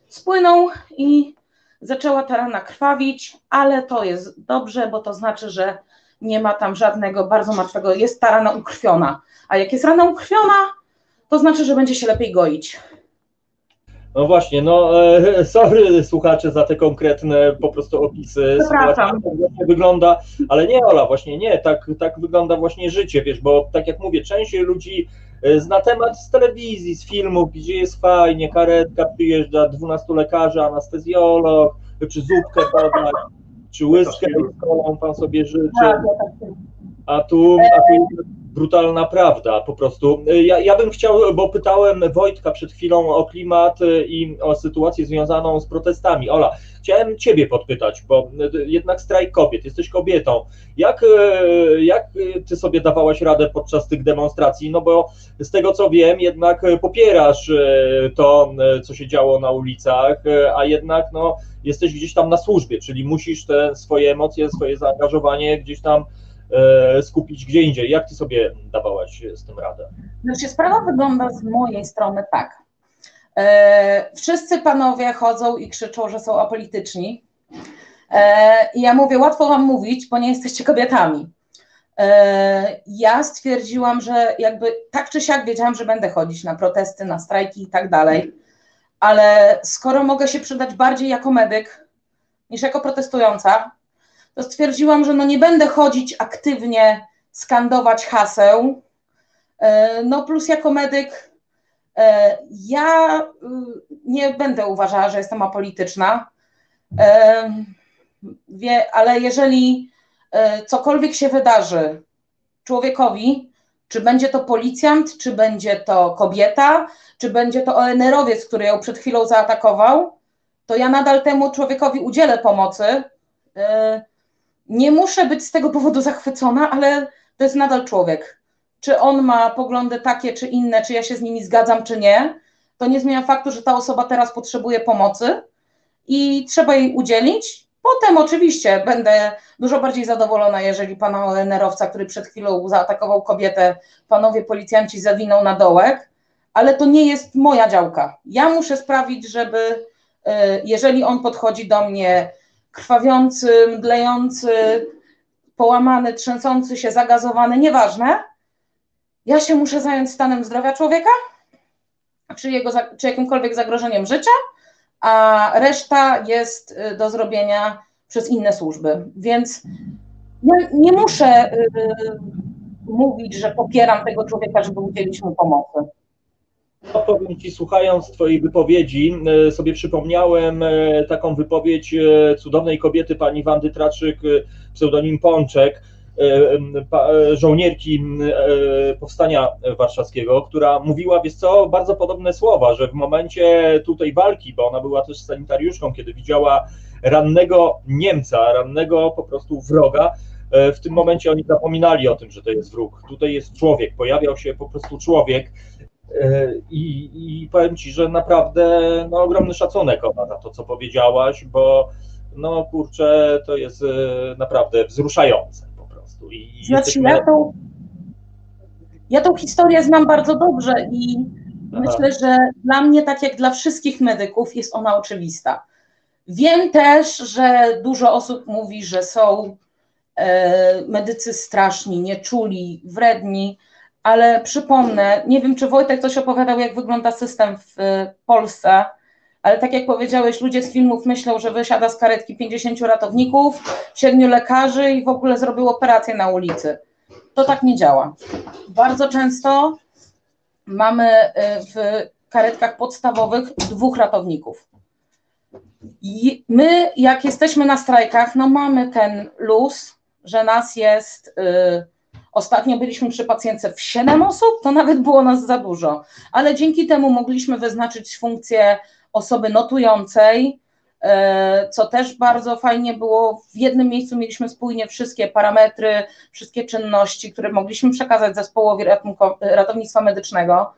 spłynął i zaczęła ta rana krwawić, ale to jest dobrze, bo to znaczy, że nie ma tam żadnego bardzo martwego, jest ta rana ukrwiona. A jak jest rana ukrwiona, to znaczy, że będzie się lepiej goić. No właśnie, no e, *laughs* sorry słuchacze za te konkretne po prostu opisy. Sytuacji, jak wygląda, ale nie Ola, właśnie nie, tak, tak wygląda właśnie życie, wiesz, bo tak jak mówię, część ludzi e, zna temat z telewizji, z filmów, gdzie jest fajnie, karetka przyjeżdża, 12 lekarzy, anestezjolog, czy zupkę podać, czy łyskę z kolą pan sobie życzy, Tak, a tu, a tu brutalna prawda po prostu. Ja, ja bym chciał, bo pytałem Wojtka przed chwilą o klimat i o sytuację związaną z protestami. Ola, chciałem Ciebie podpytać, bo jednak strajk kobiet, jesteś kobietą. Jak, jak Ty sobie dawałaś radę podczas tych demonstracji? No bo z tego co wiem, jednak popierasz to, co się działo na ulicach, a jednak no, jesteś gdzieś tam na służbie, czyli musisz te swoje emocje, swoje zaangażowanie gdzieś tam skupić gdzie indziej. Jak ty sobie dawałaś z tym radę? Znaczy, sprawa wygląda z mojej strony tak. E, wszyscy panowie chodzą i krzyczą, że są apolityczni. E, I ja mówię, łatwo wam mówić, bo nie jesteście kobietami. Ja stwierdziłam, że jakby tak czy siak wiedziałam, że będę chodzić na protesty, na strajki i tak dalej, ale skoro mogę się przydać bardziej jako medyk niż jako protestująca, to stwierdziłam, że no nie będę chodzić aktywnie, skandować haseł. E, no plus jako medyk e, ja y, nie będę uważała, że jestem apolityczna, e, ale jeżeli cokolwiek się wydarzy człowiekowi, czy będzie to policjant, czy będzie to kobieta, czy będzie to ONR-owiec, który ją przed chwilą zaatakował, to ja nadal temu człowiekowi udzielę pomocy, nie muszę być z tego powodu zachwycona, ale to jest nadal człowiek. Czy on ma poglądy takie, czy inne, czy ja się z nimi zgadzam, czy nie, to nie zmienia faktu, że ta osoba teraz potrzebuje pomocy i trzeba jej udzielić. Potem oczywiście będę dużo bardziej zadowolona, jeżeli pana ONR-owca, który przed chwilą zaatakował kobietę, panowie policjanci zawiną na dołek, ale to nie jest moja działka. Ja muszę sprawić, żeby y, jeżeli on podchodzi do mnie krwawiący, mdlejący, połamany, trzęsący się, zagazowany, nieważne. Ja się muszę zająć stanem zdrowia człowieka, czy, jego, czy jakimkolwiek zagrożeniem życia, a reszta jest y, do zrobienia przez inne służby. Więc ja nie muszę y, mówić, że popieram tego człowieka, żeby udzielić mu pomocy. No, powiem Ci, słuchając Twojej wypowiedzi, e, sobie przypomniałem e, taką wypowiedź e, cudownej kobiety, pani Wandy Traczyk, pseudonim Pączek, żołnierki Powstania Warszawskiego, która mówiła, wiesz co, bardzo podobne słowa, że w momencie tutaj walki, bo ona była też sanitariuszką, kiedy widziała rannego Niemca, rannego po prostu wroga, w tym momencie oni zapominali o tym, że to jest wróg. Tutaj jest człowiek, pojawiał się po prostu człowiek I, I powiem Ci, że naprawdę no, ogromny szacunek ona za to, co powiedziałaś, bo no kurczę, to jest e, naprawdę wzruszające po prostu. I znaczy, jesteśmy... ja, tą, ja tą historię znam bardzo dobrze i Aha. myślę, że dla mnie, tak jak dla wszystkich medyków, jest ona oczywista. Wiem też, że dużo osób mówi, że są e, medycy straszni, nieczuli, wredni ale przypomnę, nie wiem, czy Wojtek coś opowiadał, jak wygląda system w y, Polsce, ale tak jak powiedziałeś, ludzie z filmów myślą, że wysiada z karetki 50 ratowników, 7 lekarzy i w ogóle zrobił operację na ulicy. To tak nie działa. Bardzo często mamy y, w karetkach podstawowych dwóch ratowników. I my, jak jesteśmy na strajkach, no mamy ten luz, że nas jest. Yy, Ostatnio byliśmy przy pacjentce w 7 osób, to nawet było nas za dużo, ale dzięki temu mogliśmy wyznaczyć funkcję osoby notującej, e, co też bardzo fajnie było. W jednym miejscu mieliśmy spójnie wszystkie parametry, wszystkie czynności, które mogliśmy przekazać zespołowi ratownictwa medycznego.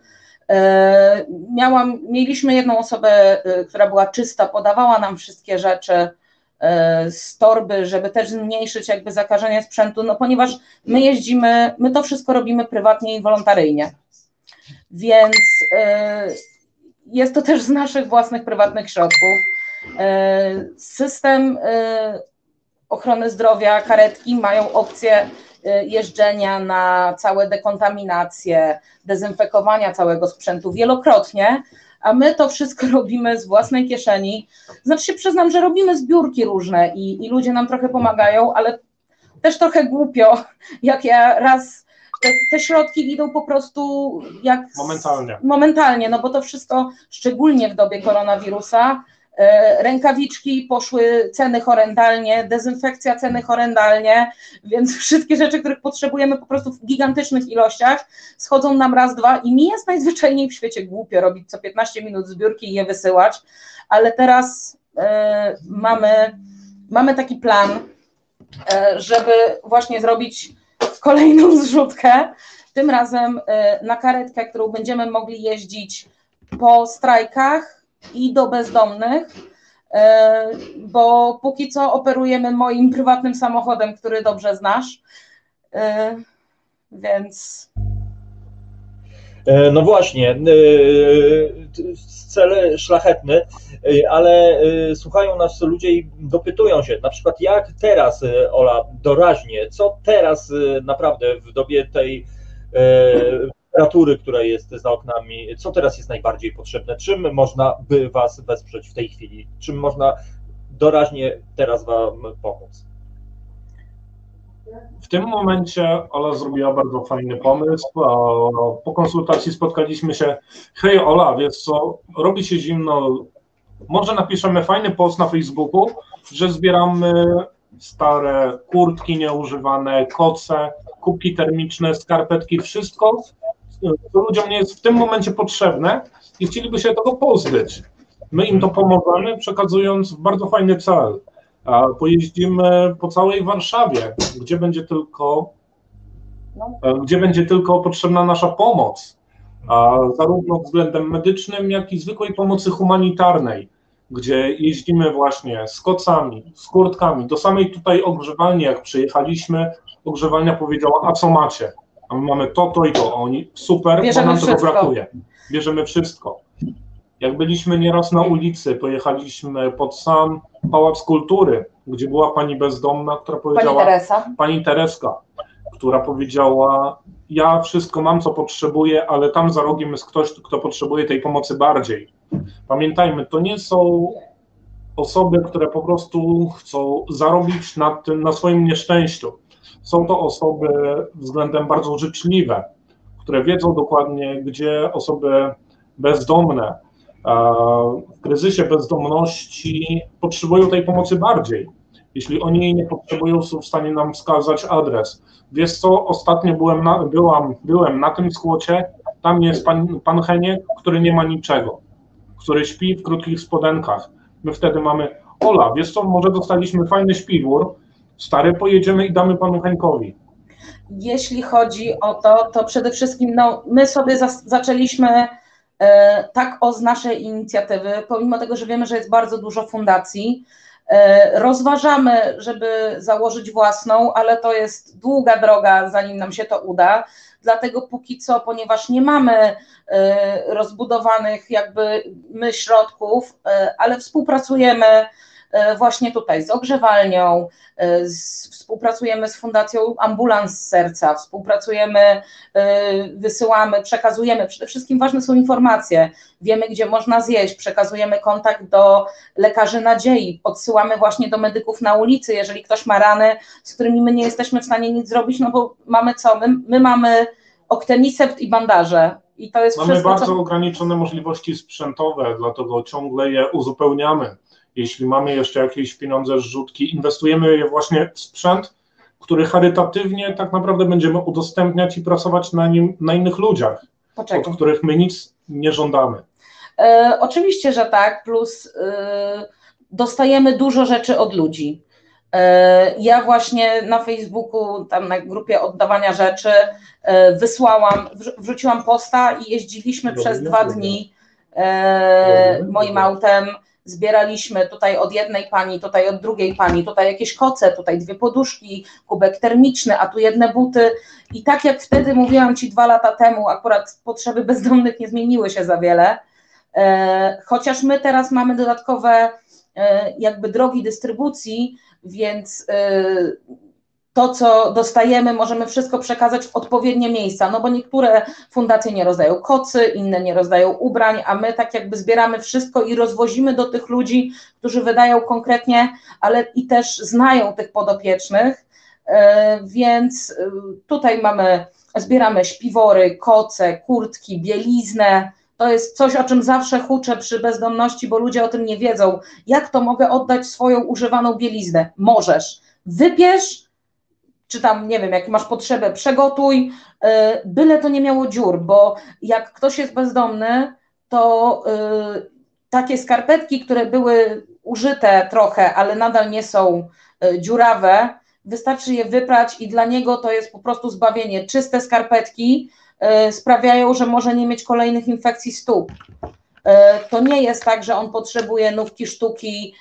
E, miałam, mieliśmy jedną osobę, e, która była czysta, podawała nam wszystkie rzeczy z torby, żeby też zmniejszyć jakby zakażenie sprzętu, no ponieważ my jeździmy, my to wszystko robimy prywatnie i wolontaryjnie. Więc e, jest to też z naszych własnych prywatnych środków. E, system ochrony zdrowia, karetki mają opcję jeżdżenia na całe dekontaminacje, dezynfekowania całego sprzętu wielokrotnie, a my to wszystko *laughs* robimy z własnej kieszeni. Znaczy się przyznam, że robimy zbiórki różne i, i ludzie nam trochę pomagają, ale też trochę głupio, *laughs* jak ja raz te, te środki idą po prostu jak momentalnie. momentalnie, no bo to wszystko, szczególnie w dobie koronawirusa, rękawiczki poszły ceny horrendalnie, dezynfekcja ceny horrendalnie, więc *laughs* wszystkie rzeczy, których potrzebujemy po prostu w gigantycznych ilościach, schodzą nam raz, dwa i mi jest najzwyczajniej w świecie głupio robić co 15 minut zbiórki i je wysyłać, ale teraz e, mamy, mamy taki plan, e, żeby właśnie zrobić kolejną *laughs* zrzutkę, tym razem na karetkę, którą będziemy mogli jeździć po strajkach, i do bezdomnych, e, bo póki co operujemy moim prywatnym samochodem, który dobrze znasz, e, więc. E, no właśnie, cel szlachetny, ale słuchają nas ludzie i dopytują się, na przykład jak teraz, Ola, doraźnie, co teraz naprawdę w dobie tej temperatury, która jest za oknami, co teraz jest najbardziej potrzebne? Czym można by Was wesprzeć w tej chwili? Czym można doraźnie teraz Wam pomóc? W tym momencie Ola zrobiła bardzo fajny pomysł. Po konsultacji spotkaliśmy się. Hej Ola, wiesz co, robi się zimno. Może napiszemy fajny post na Facebooku, że zbieramy stare kurtki nieużywane, koce, kubki termiczne, skarpetki, wszystko, co ludziom nie jest w tym momencie potrzebne i chcieliby się tego pozbyć. My im to pomożemy, przekazując w bardzo fajny cel. Pojeździmy po całej Warszawie, gdzie będzie tylko, e, gdzie będzie tylko potrzebna nasza pomoc, zarówno względem medycznym, jak i zwykłej pomocy humanitarnej, gdzie jeździmy właśnie z kocami, z kurtkami. Do samej tutaj ogrzewalni, jak przyjechaliśmy, ogrzewalnia powiedziała, a co macie? A my mamy to, to i to, oni super, Bierzemy bo nam wszystko. tego brakuje. Bierzemy wszystko. Jak byliśmy nieraz na ulicy, pojechaliśmy pod sam Pałac Kultury, gdzie była pani bezdomna, która powiedziała... Pani Teresa. Pani Tereska, która powiedziała, ja wszystko mam, co potrzebuję, ale tam za rogiem jest ktoś, kto potrzebuje tej pomocy bardziej. Pamiętajmy, to nie są osoby, które po prostu chcą zarobić na, tym, na swoim nieszczęściu. Są to osoby względem bardzo życzliwe, które wiedzą dokładnie, gdzie osoby bezdomne w kryzysie bezdomności potrzebują tej pomocy bardziej. Jeśli oni jej nie potrzebują, są w stanie nam wskazać adres. Wiesz co, ostatnio byłem na, byłam, byłem na tym skłocie, tam jest pan, pan Heniek, który nie ma niczego, który śpi w krótkich spodenkach. My wtedy mamy, Ola, wiesz co, może dostaliśmy fajny śpiwór, Stary pojedziemy i damy panu Henkowi. Jeśli chodzi o to, to przede wszystkim no, my sobie za, zaczęliśmy e, tak o z naszej inicjatywy, pomimo tego, że wiemy, że jest bardzo dużo fundacji, e, rozważamy, żeby założyć własną, ale to jest długa droga, zanim nam się to uda. Dlatego póki co, ponieważ nie mamy e, rozbudowanych jakby my środków, e, ale współpracujemy właśnie tutaj z ogrzewalnią, e, z, współpracujemy z Fundacją Ambulans Serca, współpracujemy, e, wysyłamy, przekazujemy, przede wszystkim ważne są informacje, wiemy gdzie można zjeść, przekazujemy kontakt do lekarzy nadziei, odsyłamy właśnie do medyków na ulicy, jeżeli ktoś ma rany, z którymi my nie jesteśmy w stanie nic zrobić, no bo mamy co, my, my mamy oktenisept i bandaże, i to jest Mamy wszystko, bardzo co... ograniczone możliwości sprzętowe, dlatego ciągle je uzupełniamy jeśli mamy jeszcze jakieś pieniądze z rzutki, inwestujemy je właśnie w sprzęt, który charytatywnie tak naprawdę będziemy udostępniać i pracować na nim na innych ludziach, Poczekaj. od których my nic nie żądamy. E, oczywiście, że tak, plus e, dostajemy dużo rzeczy od ludzi. E, ja właśnie na Facebooku, tam na grupie oddawania rzeczy, e, wysłałam, wrzuciłam posta i jeździliśmy przez dwa dni moim autem zbieraliśmy tutaj od jednej pani, tutaj od drugiej pani, tutaj jakieś koce, tutaj dwie poduszki, kubek termiczny, a tu jedne buty. I tak jak wtedy mówiłam Ci dwa lata temu, akurat potrzeby bezdomnych nie zmieniły się za wiele, e, chociaż my teraz mamy dodatkowe e, jakby drogi dystrybucji, więc e, to, co dostajemy, możemy wszystko przekazać w odpowiednie miejsca, no bo niektóre fundacje nie rozdają kocy, inne nie rozdają ubrań, a my tak jakby zbieramy wszystko i rozwozimy do tych ludzi, którzy wydają konkretnie, ale i też znają tych podopiecznych, e, więc e, tutaj mamy, zbieramy śpiwory, koce, kurtki, bieliznę, To jest coś, o czym zawsze huczę przy bezdomności, bo ludzie o tym nie wiedzą. Jak to mogę oddać swoją używaną bieliznę? Możesz. Wypierz, czy tam, nie wiem, jak masz potrzebę, przegotuj, y, byle to nie miało dziur, bo jak ktoś jest bezdomny, to y, takie skarpetki, które były użyte trochę, ale nadal nie są y, dziurawe, wystarczy je wyprać i dla niego to jest po prostu zbawienie. Czyste skarpetki sprawiają, że może nie mieć kolejnych infekcji stóp. To nie jest tak, że on potrzebuje nówki sztuki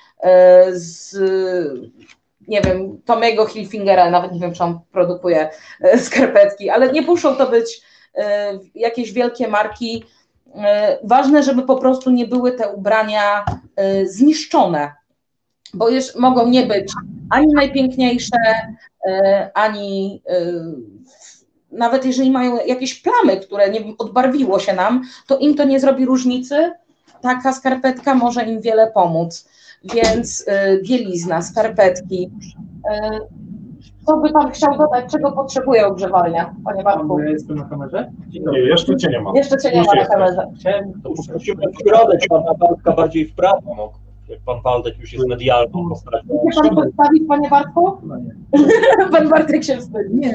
z nie wiem, Tomego Hilfingera, nawet nie wiem, czy on produkuje e, skarpetki, ale nie muszą to być e, jakieś wielkie marki. E, ważne, żeby po prostu nie były te ubrania zniszczone, bo już mogą nie być ani najpiękniejsze, ani nawet jeżeli mają jakieś plamy, które nie wiem, odbarwiło się nam, to im to nie zrobi różnicy. Taka skarpetka może im wiele pomóc więc y, bielizna, skarpetki. Y, co by Pan chciał dodać, czego potrzebuje ogrzewarnia, Panie Marku? Ja jestem na kamerze? Nie, jeszcze Cię nie ma. Jeszcze Cię nie ma na kamerze. Chciałem, to poprosimy w środek Pana Bartka bardziej w prawo, jak Pan Waldek już jest medialną postacią. Chce Pan przedstawić, Panie Bartku? No nie. *laughs* Pan Bartek się wstydzi. Nie,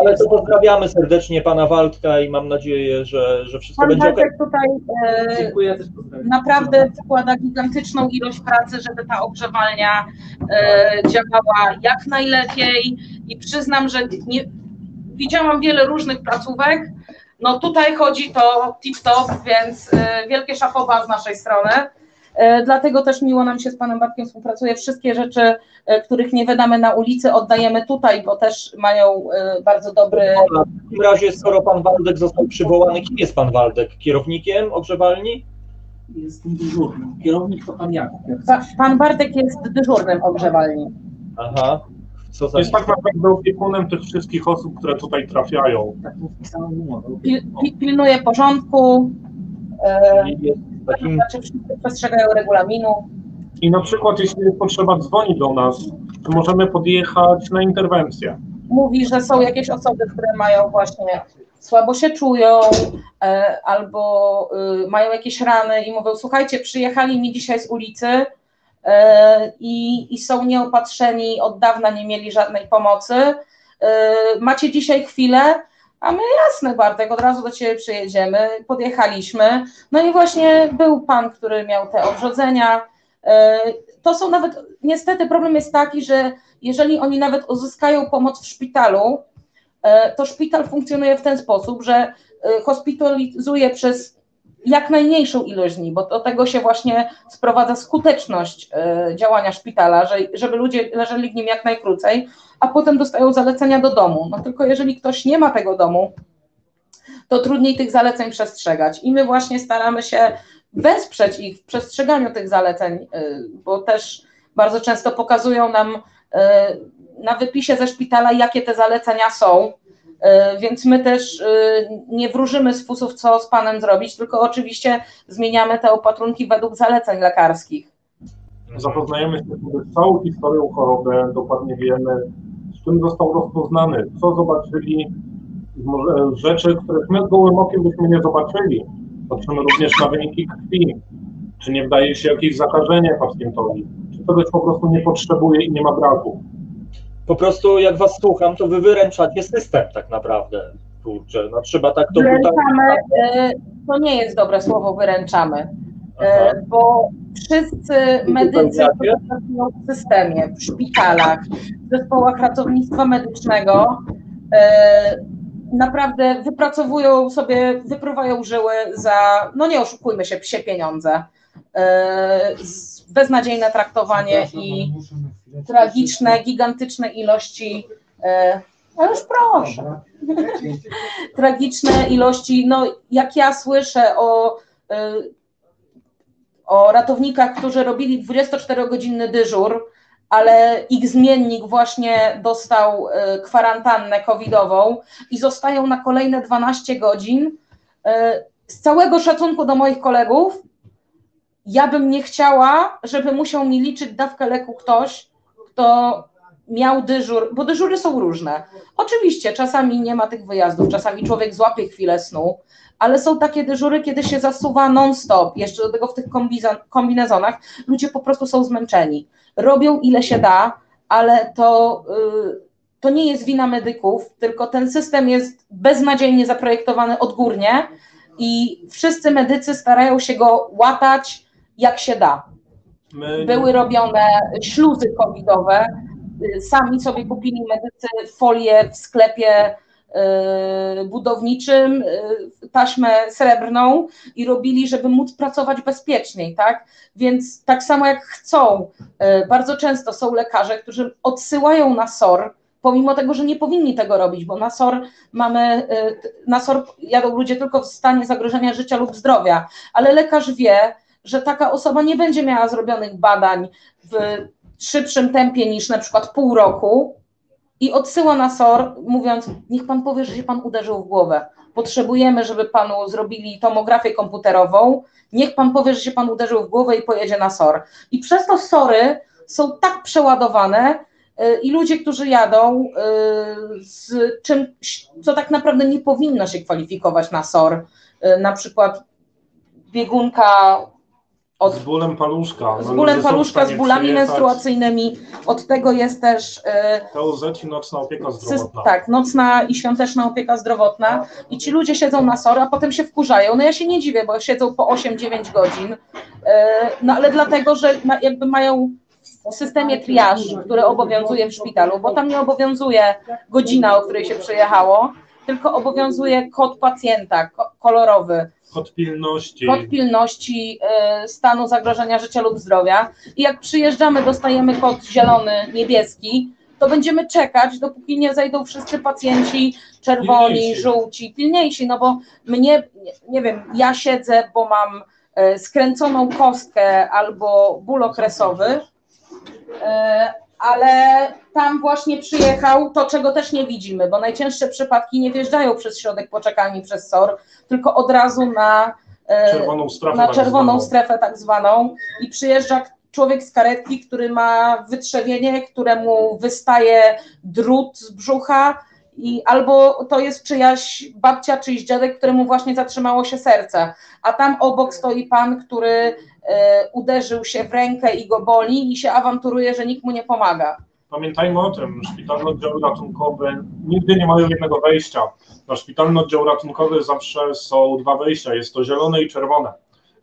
ale to pozdrawiamy serdecznie Pana Waldka i mam nadzieję, że, że wszystko Pan będzie ok. Bartek tutaj e, Dziękuję, naprawdę wkłada gigantyczną ilość pracy, żeby ta ogrzewalnia e, działała jak najlepiej i przyznam, że nie, widziałam wiele różnych placówek, no tutaj chodzi to tip-top, więc e, wielkie szapoba z naszej strony. E, dlatego też miło nam się z Panem Bartkiem współpracuje. Wszystkie rzeczy, e, których nie wydamy na ulicy, oddajemy tutaj, bo też mają e, bardzo dobry. W takim razie, skoro Pan Waldek został przywołany, kim jest Pan Waldek? Kierownikiem ogrzewalni? Jestem dyżurnym. Kierownik to pan Jakub. jak Pa, pan Bartek jest dyżurnym ogrzewalni. Aha. Co za Jest tak naprawdę opiekunem tych wszystkich osób, które tutaj trafiają. Tak. Pil, pil, pilnuje porządku. E, jest takim znaczy wszyscy przestrzegają regulaminu. I na przykład, jeśli jest potrzeba, dzwoni do nas, to możemy podjechać na interwencję. mówi, że są jakieś osoby, które mają właśnie słabo się czują e, albo y, mają jakieś rany i mówią, słuchajcie, przyjechali mi dzisiaj z ulicy e, i, i są nieopatrzeni, od dawna nie mieli żadnej pomocy. E, macie dzisiaj chwilę, a my jasne Bartek, od razu do Ciebie przyjedziemy, podjechaliśmy. No i właśnie był pan, który miał te obrzodzenia. E, To są nawet, niestety problem jest taki, że jeżeli oni nawet uzyskają pomoc w szpitalu, e, to szpital funkcjonuje w ten sposób, że e, hospitalizuje przez jak najmniejszą ilość dni, bo do tego się właśnie sprowadza skuteczność e, działania szpitala, że, żeby ludzie leżeli w nim jak najkrócej, a potem dostają zalecenia do domu. No tylko jeżeli ktoś nie ma tego domu, to trudniej tych zaleceń przestrzegać. I my właśnie staramy się wesprzeć ich w przestrzeganiu tych zaleceń, y, bo też bardzo często pokazują nam y, na wypisie ze szpitala, jakie te zalecenia są. Y, Więc my też y, nie wróżymy z fusów, co z panem zrobić, tylko oczywiście zmieniamy te opatrunki według zaleceń lekarskich. Zapoznajemy się z całą historią choroby, dokładnie wiemy, z czym został rozpoznany, co zobaczyli, rzeczy, których my gołym okiem byśmy nie zobaczyli. Patrzymy również na wyniki krwi, czy nie wdaje się jakieś zakażenie pacjentowi, czy kogoś po prostu nie potrzebuje i nie ma braku. Po prostu jak was słucham, to wy wyręczacie system tak naprawdę. Kurczę, no trzeba tak to Wyręczamy, e, to nie jest dobre słowo, wyręczamy, Aha. e, bo wszyscy medycy, pracują w systemie, w szpitalach, w zespołach ratownictwa medycznego, e, naprawdę wypracowują sobie, wypruwają żyły za, no nie oszukujmy się, psie pieniądze, z- beznadziejne traktowanie i tragiczne, gigantyczne ilości, e, ale już proszę, *laughs* tragiczne ilości, no jak ja słyszę o, y, o ratownikach, którzy robili 24-godzinny dyżur, ale ich zmiennik właśnie dostał y, kwarantannę covidową i zostają na kolejne 12 godzin. Z całego szacunku do moich kolegów, ja bym nie chciała, żeby musiał mi liczyć dawkę leku ktoś, kto miał dyżur, bo dyżury są różne. Oczywiście czasami nie ma tych wyjazdów, czasami człowiek złapie chwilę snu, ale są takie dyżury, kiedy się zasuwa non-stop, jeszcze do tego w tych kombinezonach, ludzie po prostu są zmęczeni. Robią ile się da, ale to, y, to nie jest wina medyków, tylko ten system jest beznadziejnie zaprojektowany odgórnie i wszyscy medycy starają się go łatać jak się da. My... Były robione śluzy covidowe, y, sami sobie kupili medycy folię w sklepie y, budowniczym, taśmę srebrną i robili, żeby móc pracować bezpieczniej, tak? Więc tak samo jak chcą, bardzo często są lekarze, którzy odsyłają na SOR, pomimo tego, że nie powinni tego robić, bo na SOR mamy, y, na SOR jadą ludzie tylko w stanie zagrożenia życia lub zdrowia, ale lekarz wie, że taka osoba nie będzie miała zrobionych badań w szybszym tempie niż na przykład pół roku i odsyła na SOR, mówiąc, niech pan powie, że się pan uderzył w głowę. Potrzebujemy, żeby panu zrobili tomografię komputerową. Niech pan powie, że się pan uderzył w głowę i pojedzie na SOR. I przez to SORy są tak przeładowane, Y, i ludzie, którzy jadą y, z czymś, co tak naprawdę nie powinno się kwalifikować na SOR, y, na przykład biegunka od, z bólem paluszka. Z bólem paluszka, z bólami menstruacyjnymi. Od tego jest też. POZ i nocna opieka zdrowotna. Tak, nocna i świąteczna opieka zdrowotna. I ci ludzie siedzą na SOR, a potem się wkurzają. No ja się nie dziwię, bo siedzą po 8-9 godzin. No ale dlatego, że jakby mają w systemie triage, który obowiązuje w szpitalu, bo tam nie obowiązuje godzina, o której się przyjechało, tylko obowiązuje kod pacjenta kolorowy. Kod pilności. Kod pilności y, stanu zagrożenia życia lub zdrowia. I jak przyjeżdżamy, dostajemy kod zielony, niebieski, to będziemy czekać, dopóki nie zejdą wszyscy pacjenci czerwoni, pilniejsi. żółci, pilniejsi, no bo mnie, nie wiem, ja siedzę, bo mam y, skręconą kostkę albo ból okresowy, E, ale tam właśnie przyjechał to, czego też nie widzimy, bo najcięższe przypadki nie wjeżdżają przez środek poczekalni przez SOR, tylko od razu na e, czerwoną strefę, na tak czerwoną tak strefę tak zwaną i przyjeżdża człowiek z karetki, który ma wytrzewienie, któremu wystaje drut z brzucha i albo to jest czyjaś babcia, czyjś dziadek, któremu właśnie zatrzymało się serce, a tam obok stoi pan, który uderzył się w rękę i go boli i się awanturuje, że nikt mu nie pomaga. Pamiętajmy o tym, szpitalne oddziały ratunkowe nigdy nie mają jednego wejścia. Na szpitalny oddział ratunkowy zawsze są dwa wejścia, jest to zielone i czerwone.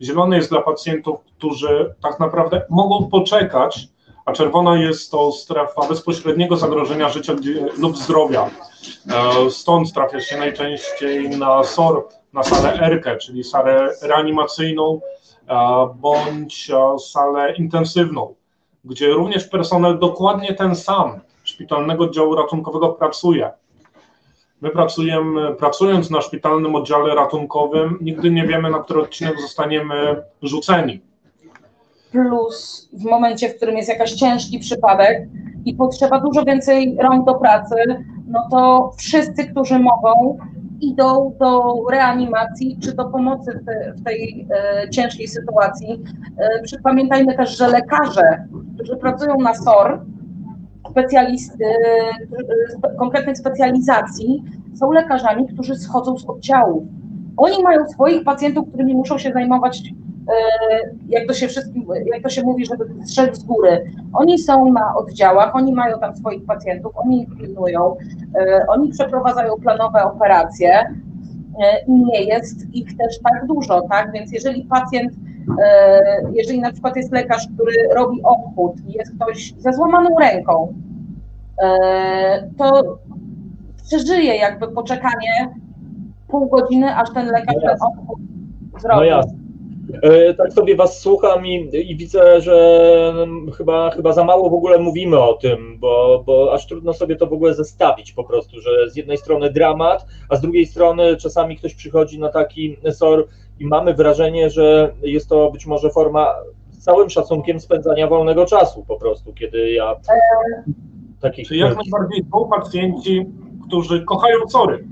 Zielone jest dla pacjentów, którzy tak naprawdę mogą poczekać, a czerwona jest to strefa bezpośredniego zagrożenia życia lub zdrowia. E, stąd trafia się najczęściej na SOR, na salę ERKE, czyli salę reanimacyjną, bądź salę intensywną, gdzie również personel dokładnie ten sam szpitalnego oddziału ratunkowego pracuje. My pracujemy, pracując na szpitalnym oddziale ratunkowym, nigdy nie wiemy, na który odcinek zostaniemy rzuceni. Plus w momencie, w którym jest jakiś ciężki przypadek i potrzeba dużo więcej rąk do pracy, no to wszyscy, którzy mogą, idą do reanimacji czy do pomocy w, te, w tej e, ciężkiej sytuacji. E, pamiętajmy też, że lekarze, którzy pracują na SOR, specjalist, e, konkretnych specjalizacji, są lekarzami, którzy schodzą z oddziałów. Oni mają swoich pacjentów, którymi muszą się zajmować jak to się wszystkim, jak to się mówi, żeby strzec z góry. Oni są na oddziałach, oni mają tam swoich pacjentów, oni ich pilnują, e, oni przeprowadzają planowe operacje e, i nie jest ich też tak dużo, tak? Więc jeżeli pacjent, jeżeli na przykład jest lekarz, który robi obchód i jest ktoś ze złamaną ręką, to przeżyje jakby poczekanie pół godziny, aż ten lekarz no ten obchód zrobi. No. E, tak sobie Was słucham i, i, widzę, że chyba, chyba za mało w ogóle mówimy o tym, bo, bo aż trudno sobie to w ogóle zestawić po prostu, że z jednej strony dramat, a z drugiej strony czasami ktoś przychodzi na taki SOR i mamy wrażenie, że jest to być może forma z całym szacunkiem spędzania wolnego czasu po prostu, kiedy ja takich... Czy jak najbardziej są pacjenci, którzy kochają SORy,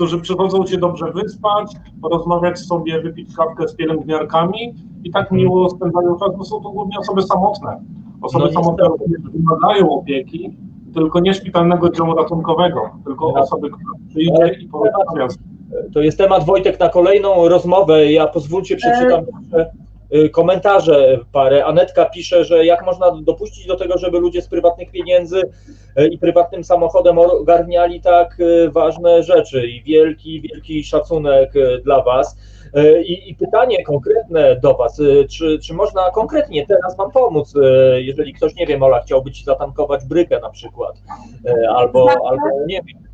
którzy przychodzą się dobrze wyspać, porozmawiać sobie, wypić kawkę z pielęgniarkami i tak miło spędzają czas, bo są to głównie osoby samotne. Osoby no samotne wymagają opieki tylko nie szpitalnego działu ratunkowego, tylko osoby, która przyjdzie i porozmawia To jest temat Wojtek na kolejną rozmowę. Ja pozwólcie przeczytam jeszcze y, komentarze parę. Anetka pisze, że jak można dopuścić do tego, żeby ludzie z prywatnych pieniędzy y, i prywatnym samochodem ogarniali tak y, ważne rzeczy i wielki, wielki szacunek y, dla Was. Y, I, I pytanie konkretne do Was, y, czy, czy można konkretnie teraz Wam pomóc, y, jeżeli ktoś, nie wiem, Ola, chciałby Ci zatankować brykę na przykład, y, albo, albo nie wiem,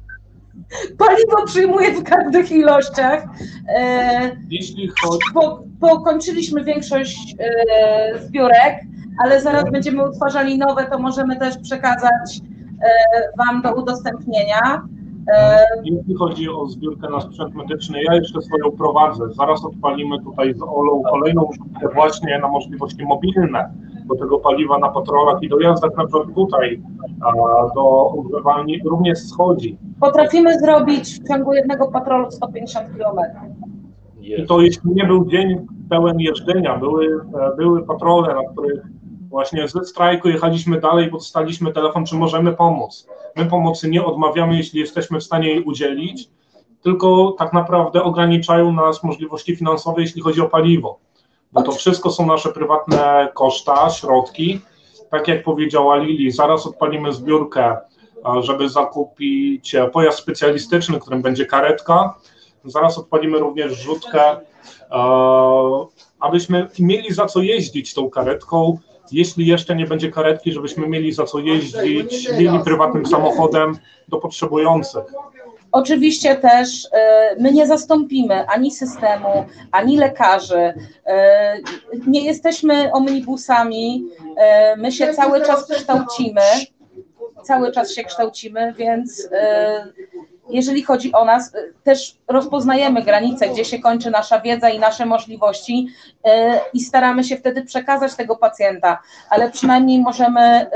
Paliwo przyjmuję w każdych ilościach. E, Jeśli chodzi po, pokończyliśmy większość e, zbiórek, ale zaraz będziemy utwarzali nowe, to możemy też przekazać e, Wam do udostępnienia. Jeśli chodzi o zbiórkę na sprzęt medyczny, ja jeszcze swoją prowadzę. Zaraz odpalimy tutaj z Olą kolejną rzutkę właśnie na możliwości mobilne do tego paliwa na patrolach i dojazdach na przykład tutaj a, do ogrzewalni również schodzi. potrafimy zrobić w ciągu jednego patrolu 150 km. I to jeśli nie był dzień pełen jeżdżenia, były, e, były patrole, na których właśnie ze strajku jechaliśmy dalej, bo dostaliśmy telefon, czy możemy pomóc. My pomocy nie odmawiamy, jeśli jesteśmy w stanie jej udzielić, tylko tak naprawdę ograniczają nas możliwości finansowe, jeśli chodzi o paliwo. Bo to wszystko są nasze prywatne koszta, środki. Tak jak powiedziała Lili, zaraz odpalimy zbiórkę, żeby zakupić e, pojazd specjalistyczny, którym będzie karetka. Zaraz odpalimy również rzutkę, e, abyśmy mieli za co jeździć tą karetką. Jeśli jeszcze nie będzie karetki, żebyśmy mieli za co jeździć, mieli prywatnym samochodem do potrzebujących. Oczywiście też e, my nie zastąpimy ani systemu, ani lekarzy. E, Nie jesteśmy omnibusami, e, my się cały czas kształcimy. Cały czas się kształcimy, więc jeżeli chodzi o nas, też rozpoznajemy granice, gdzie się kończy nasza wiedza i nasze możliwości i staramy się wtedy przekazać tego pacjenta, ale przynajmniej możemy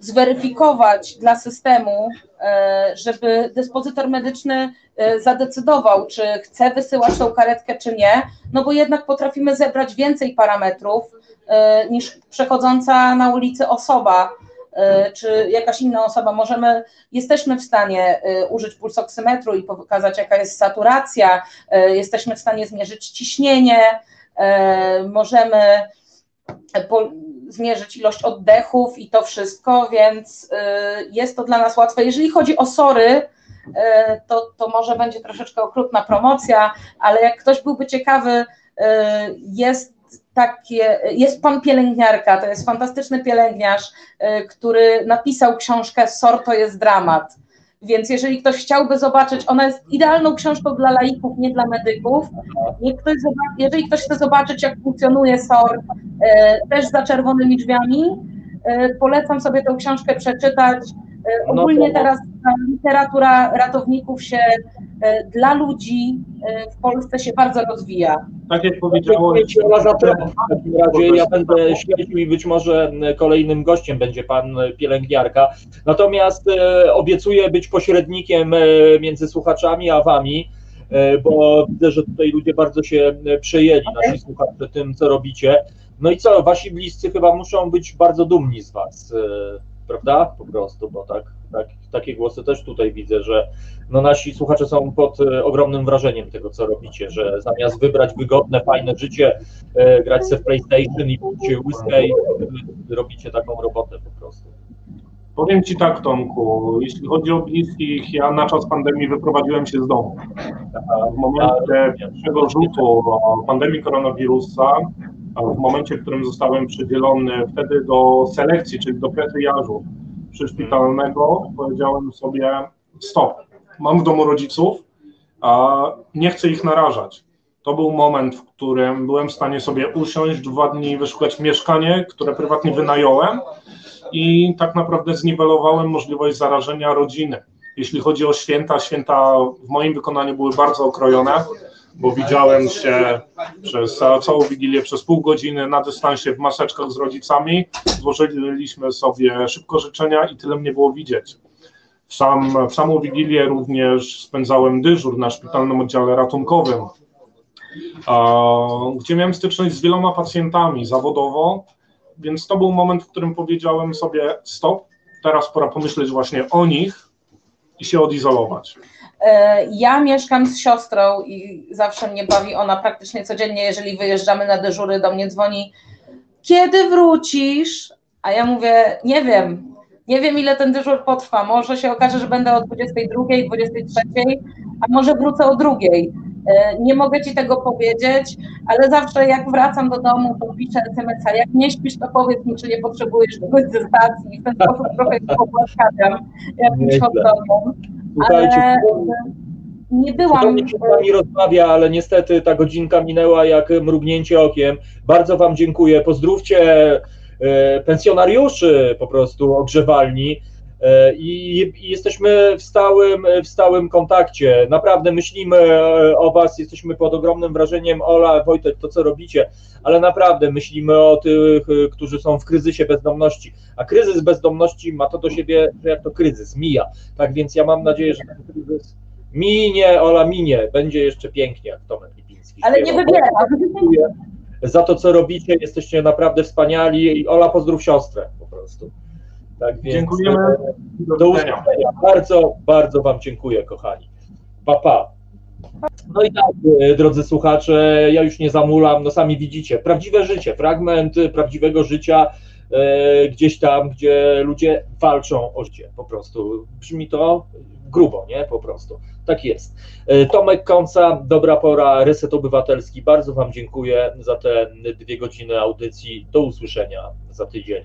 zweryfikować dla systemu, e, żeby dyspozytor medyczny e, zadecydował, czy chce wysyłać tą karetkę, czy nie, no bo jednak potrafimy zebrać więcej parametrów e, niż przechodząca na ulicy osoba, czy jakaś inna osoba. Możemy, jesteśmy w stanie użyć pulsoksymetru i pokazać, jaka jest saturacja, jesteśmy w stanie zmierzyć ciśnienie, możemy zmierzyć ilość oddechów i to wszystko, więc y, jest to dla nas łatwe. Jeżeli chodzi o sory, y, to, to może będzie troszeczkę okrutna promocja, ale jak ktoś byłby ciekawy, y, jest takie, jest pan pielęgniarka, to jest fantastyczny pielęgniarz, który napisał książkę SOR to jest dramat. Więc jeżeli ktoś chciałby zobaczyć, ona jest idealną książką dla laików, nie dla medyków. Ktoś zobaczy, jeżeli ktoś chce zobaczyć, jak funkcjonuje SOR, e, też za czerwonymi drzwiami, e, polecam sobie tę książkę przeczytać. E, No ogólnie teraz ta literatura ratowników się e, dla ludzi e, w Polsce się bardzo rozwija. Tak jak temat. W takim razie ja będę śledził i być może kolejnym gościem będzie Pan pielęgniarka. Natomiast e, obiecuję być pośrednikiem e, między słuchaczami a Wami, e, bo widzę, że tutaj ludzie bardzo się e, przejęli, nasi słuchacze, tym, co robicie. No i co, Wasi bliscy chyba muszą być bardzo dumni z Was, e, prawda? Po prostu, bo tak, tak, takie głosy też tutaj widzę, że no nasi słuchacze są pod e, ogromnym wrażeniem tego, co robicie, że zamiast wybrać wygodne, fajne życie, e, grać sobie w PlayStation i pić whisky, e, robicie taką robotę po prostu. Powiem Ci tak, Tomku, jeśli chodzi o bliskich, ja na czas pandemii wyprowadziłem się z domu. W momencie pierwszego rzutu pandemii koronawirusa, w momencie, w którym zostałem przydzielony wtedy do selekcji, czyli do pretryjażu przyszpitalnego, powiedziałem sobie stop, mam w domu rodziców, a nie chcę ich narażać. To był moment, w którym byłem w stanie sobie usiąść dwa dni, wyszukać mieszkanie, które prywatnie wynająłem i tak naprawdę zniwelowałem możliwość zarażenia rodziny. Jeśli chodzi o święta, święta w moim wykonaniu były bardzo okrojone, bo widziałem się przez całą wigilię, przez pół godziny na dystansie w maseczkach z rodzicami. Złożyliśmy sobie szybko życzenia i tyle mnie było widzieć. Sam, w samą wigilię również spędzałem dyżur na szpitalnym oddziale ratunkowym, gdzie miałem styczność z wieloma pacjentami zawodowo, więc to był moment, w którym powiedziałem sobie stop, teraz pora pomyśleć właśnie o nich i się odizolować. E, Ja mieszkam z siostrą i zawsze mnie bawi ona praktycznie codziennie, jeżeli wyjeżdżamy na dyżury, do mnie dzwoni, kiedy wrócisz? A ja mówię, nie wiem, nie wiem ile ten dyżur potrwa, może się okaże, że będę o 22, 23, a może wrócę o drugiej. E, Nie mogę Ci tego powiedzieć, ale zawsze jak wracam do domu, to piszę SMS-a, jak nie śpisz, to powiedz mi, czy nie potrzebujesz czegoś ze stacji. W ten sposób trochę się pogłaskawiam jakimś hot Słuchajcie, ale nie byłam. Się z Wami rozmawia, ale niestety ta godzinka minęła jak mrugnięcie okiem. Bardzo Wam dziękuję. Pozdrówcie e, pensjonariuszy po prostu ogrzewalni i, i jesteśmy w stałym, w stałym kontakcie. Naprawdę myślimy e, o Was, jesteśmy pod ogromnym wrażeniem. Ola, Wojtek, to co robicie, ale naprawdę myślimy o tych, e, którzy są w kryzysie bezdomności. A kryzys bezdomności ma to do siebie, że jak to kryzys, mija. Tak więc ja mam nadzieję, że ten kryzys Minie, Ola, minie. Będzie jeszcze pięknie, jak Tomek Lipiński Ale nie. Dziękuję Za to, co robicie, jesteście naprawdę wspaniali. I Ola, pozdrów siostrę po prostu. Tak więc, Dziękujemy. e, Do usłyszenia. Bardzo, bardzo Wam dziękuję, kochani. Pa, pa. No i tak, e, drodzy słuchacze, ja już nie zamulam, no sami widzicie, prawdziwe życie, fragment e, prawdziwego życia e, gdzieś tam, gdzie ludzie walczą o życie, po prostu. Brzmi to grubo, nie? Po prostu. Tak jest. Tomek Kąca, dobra pora, Reset Obywatelski. Bardzo Wam dziękuję za te dwie godziny audycji. Do usłyszenia za tydzień.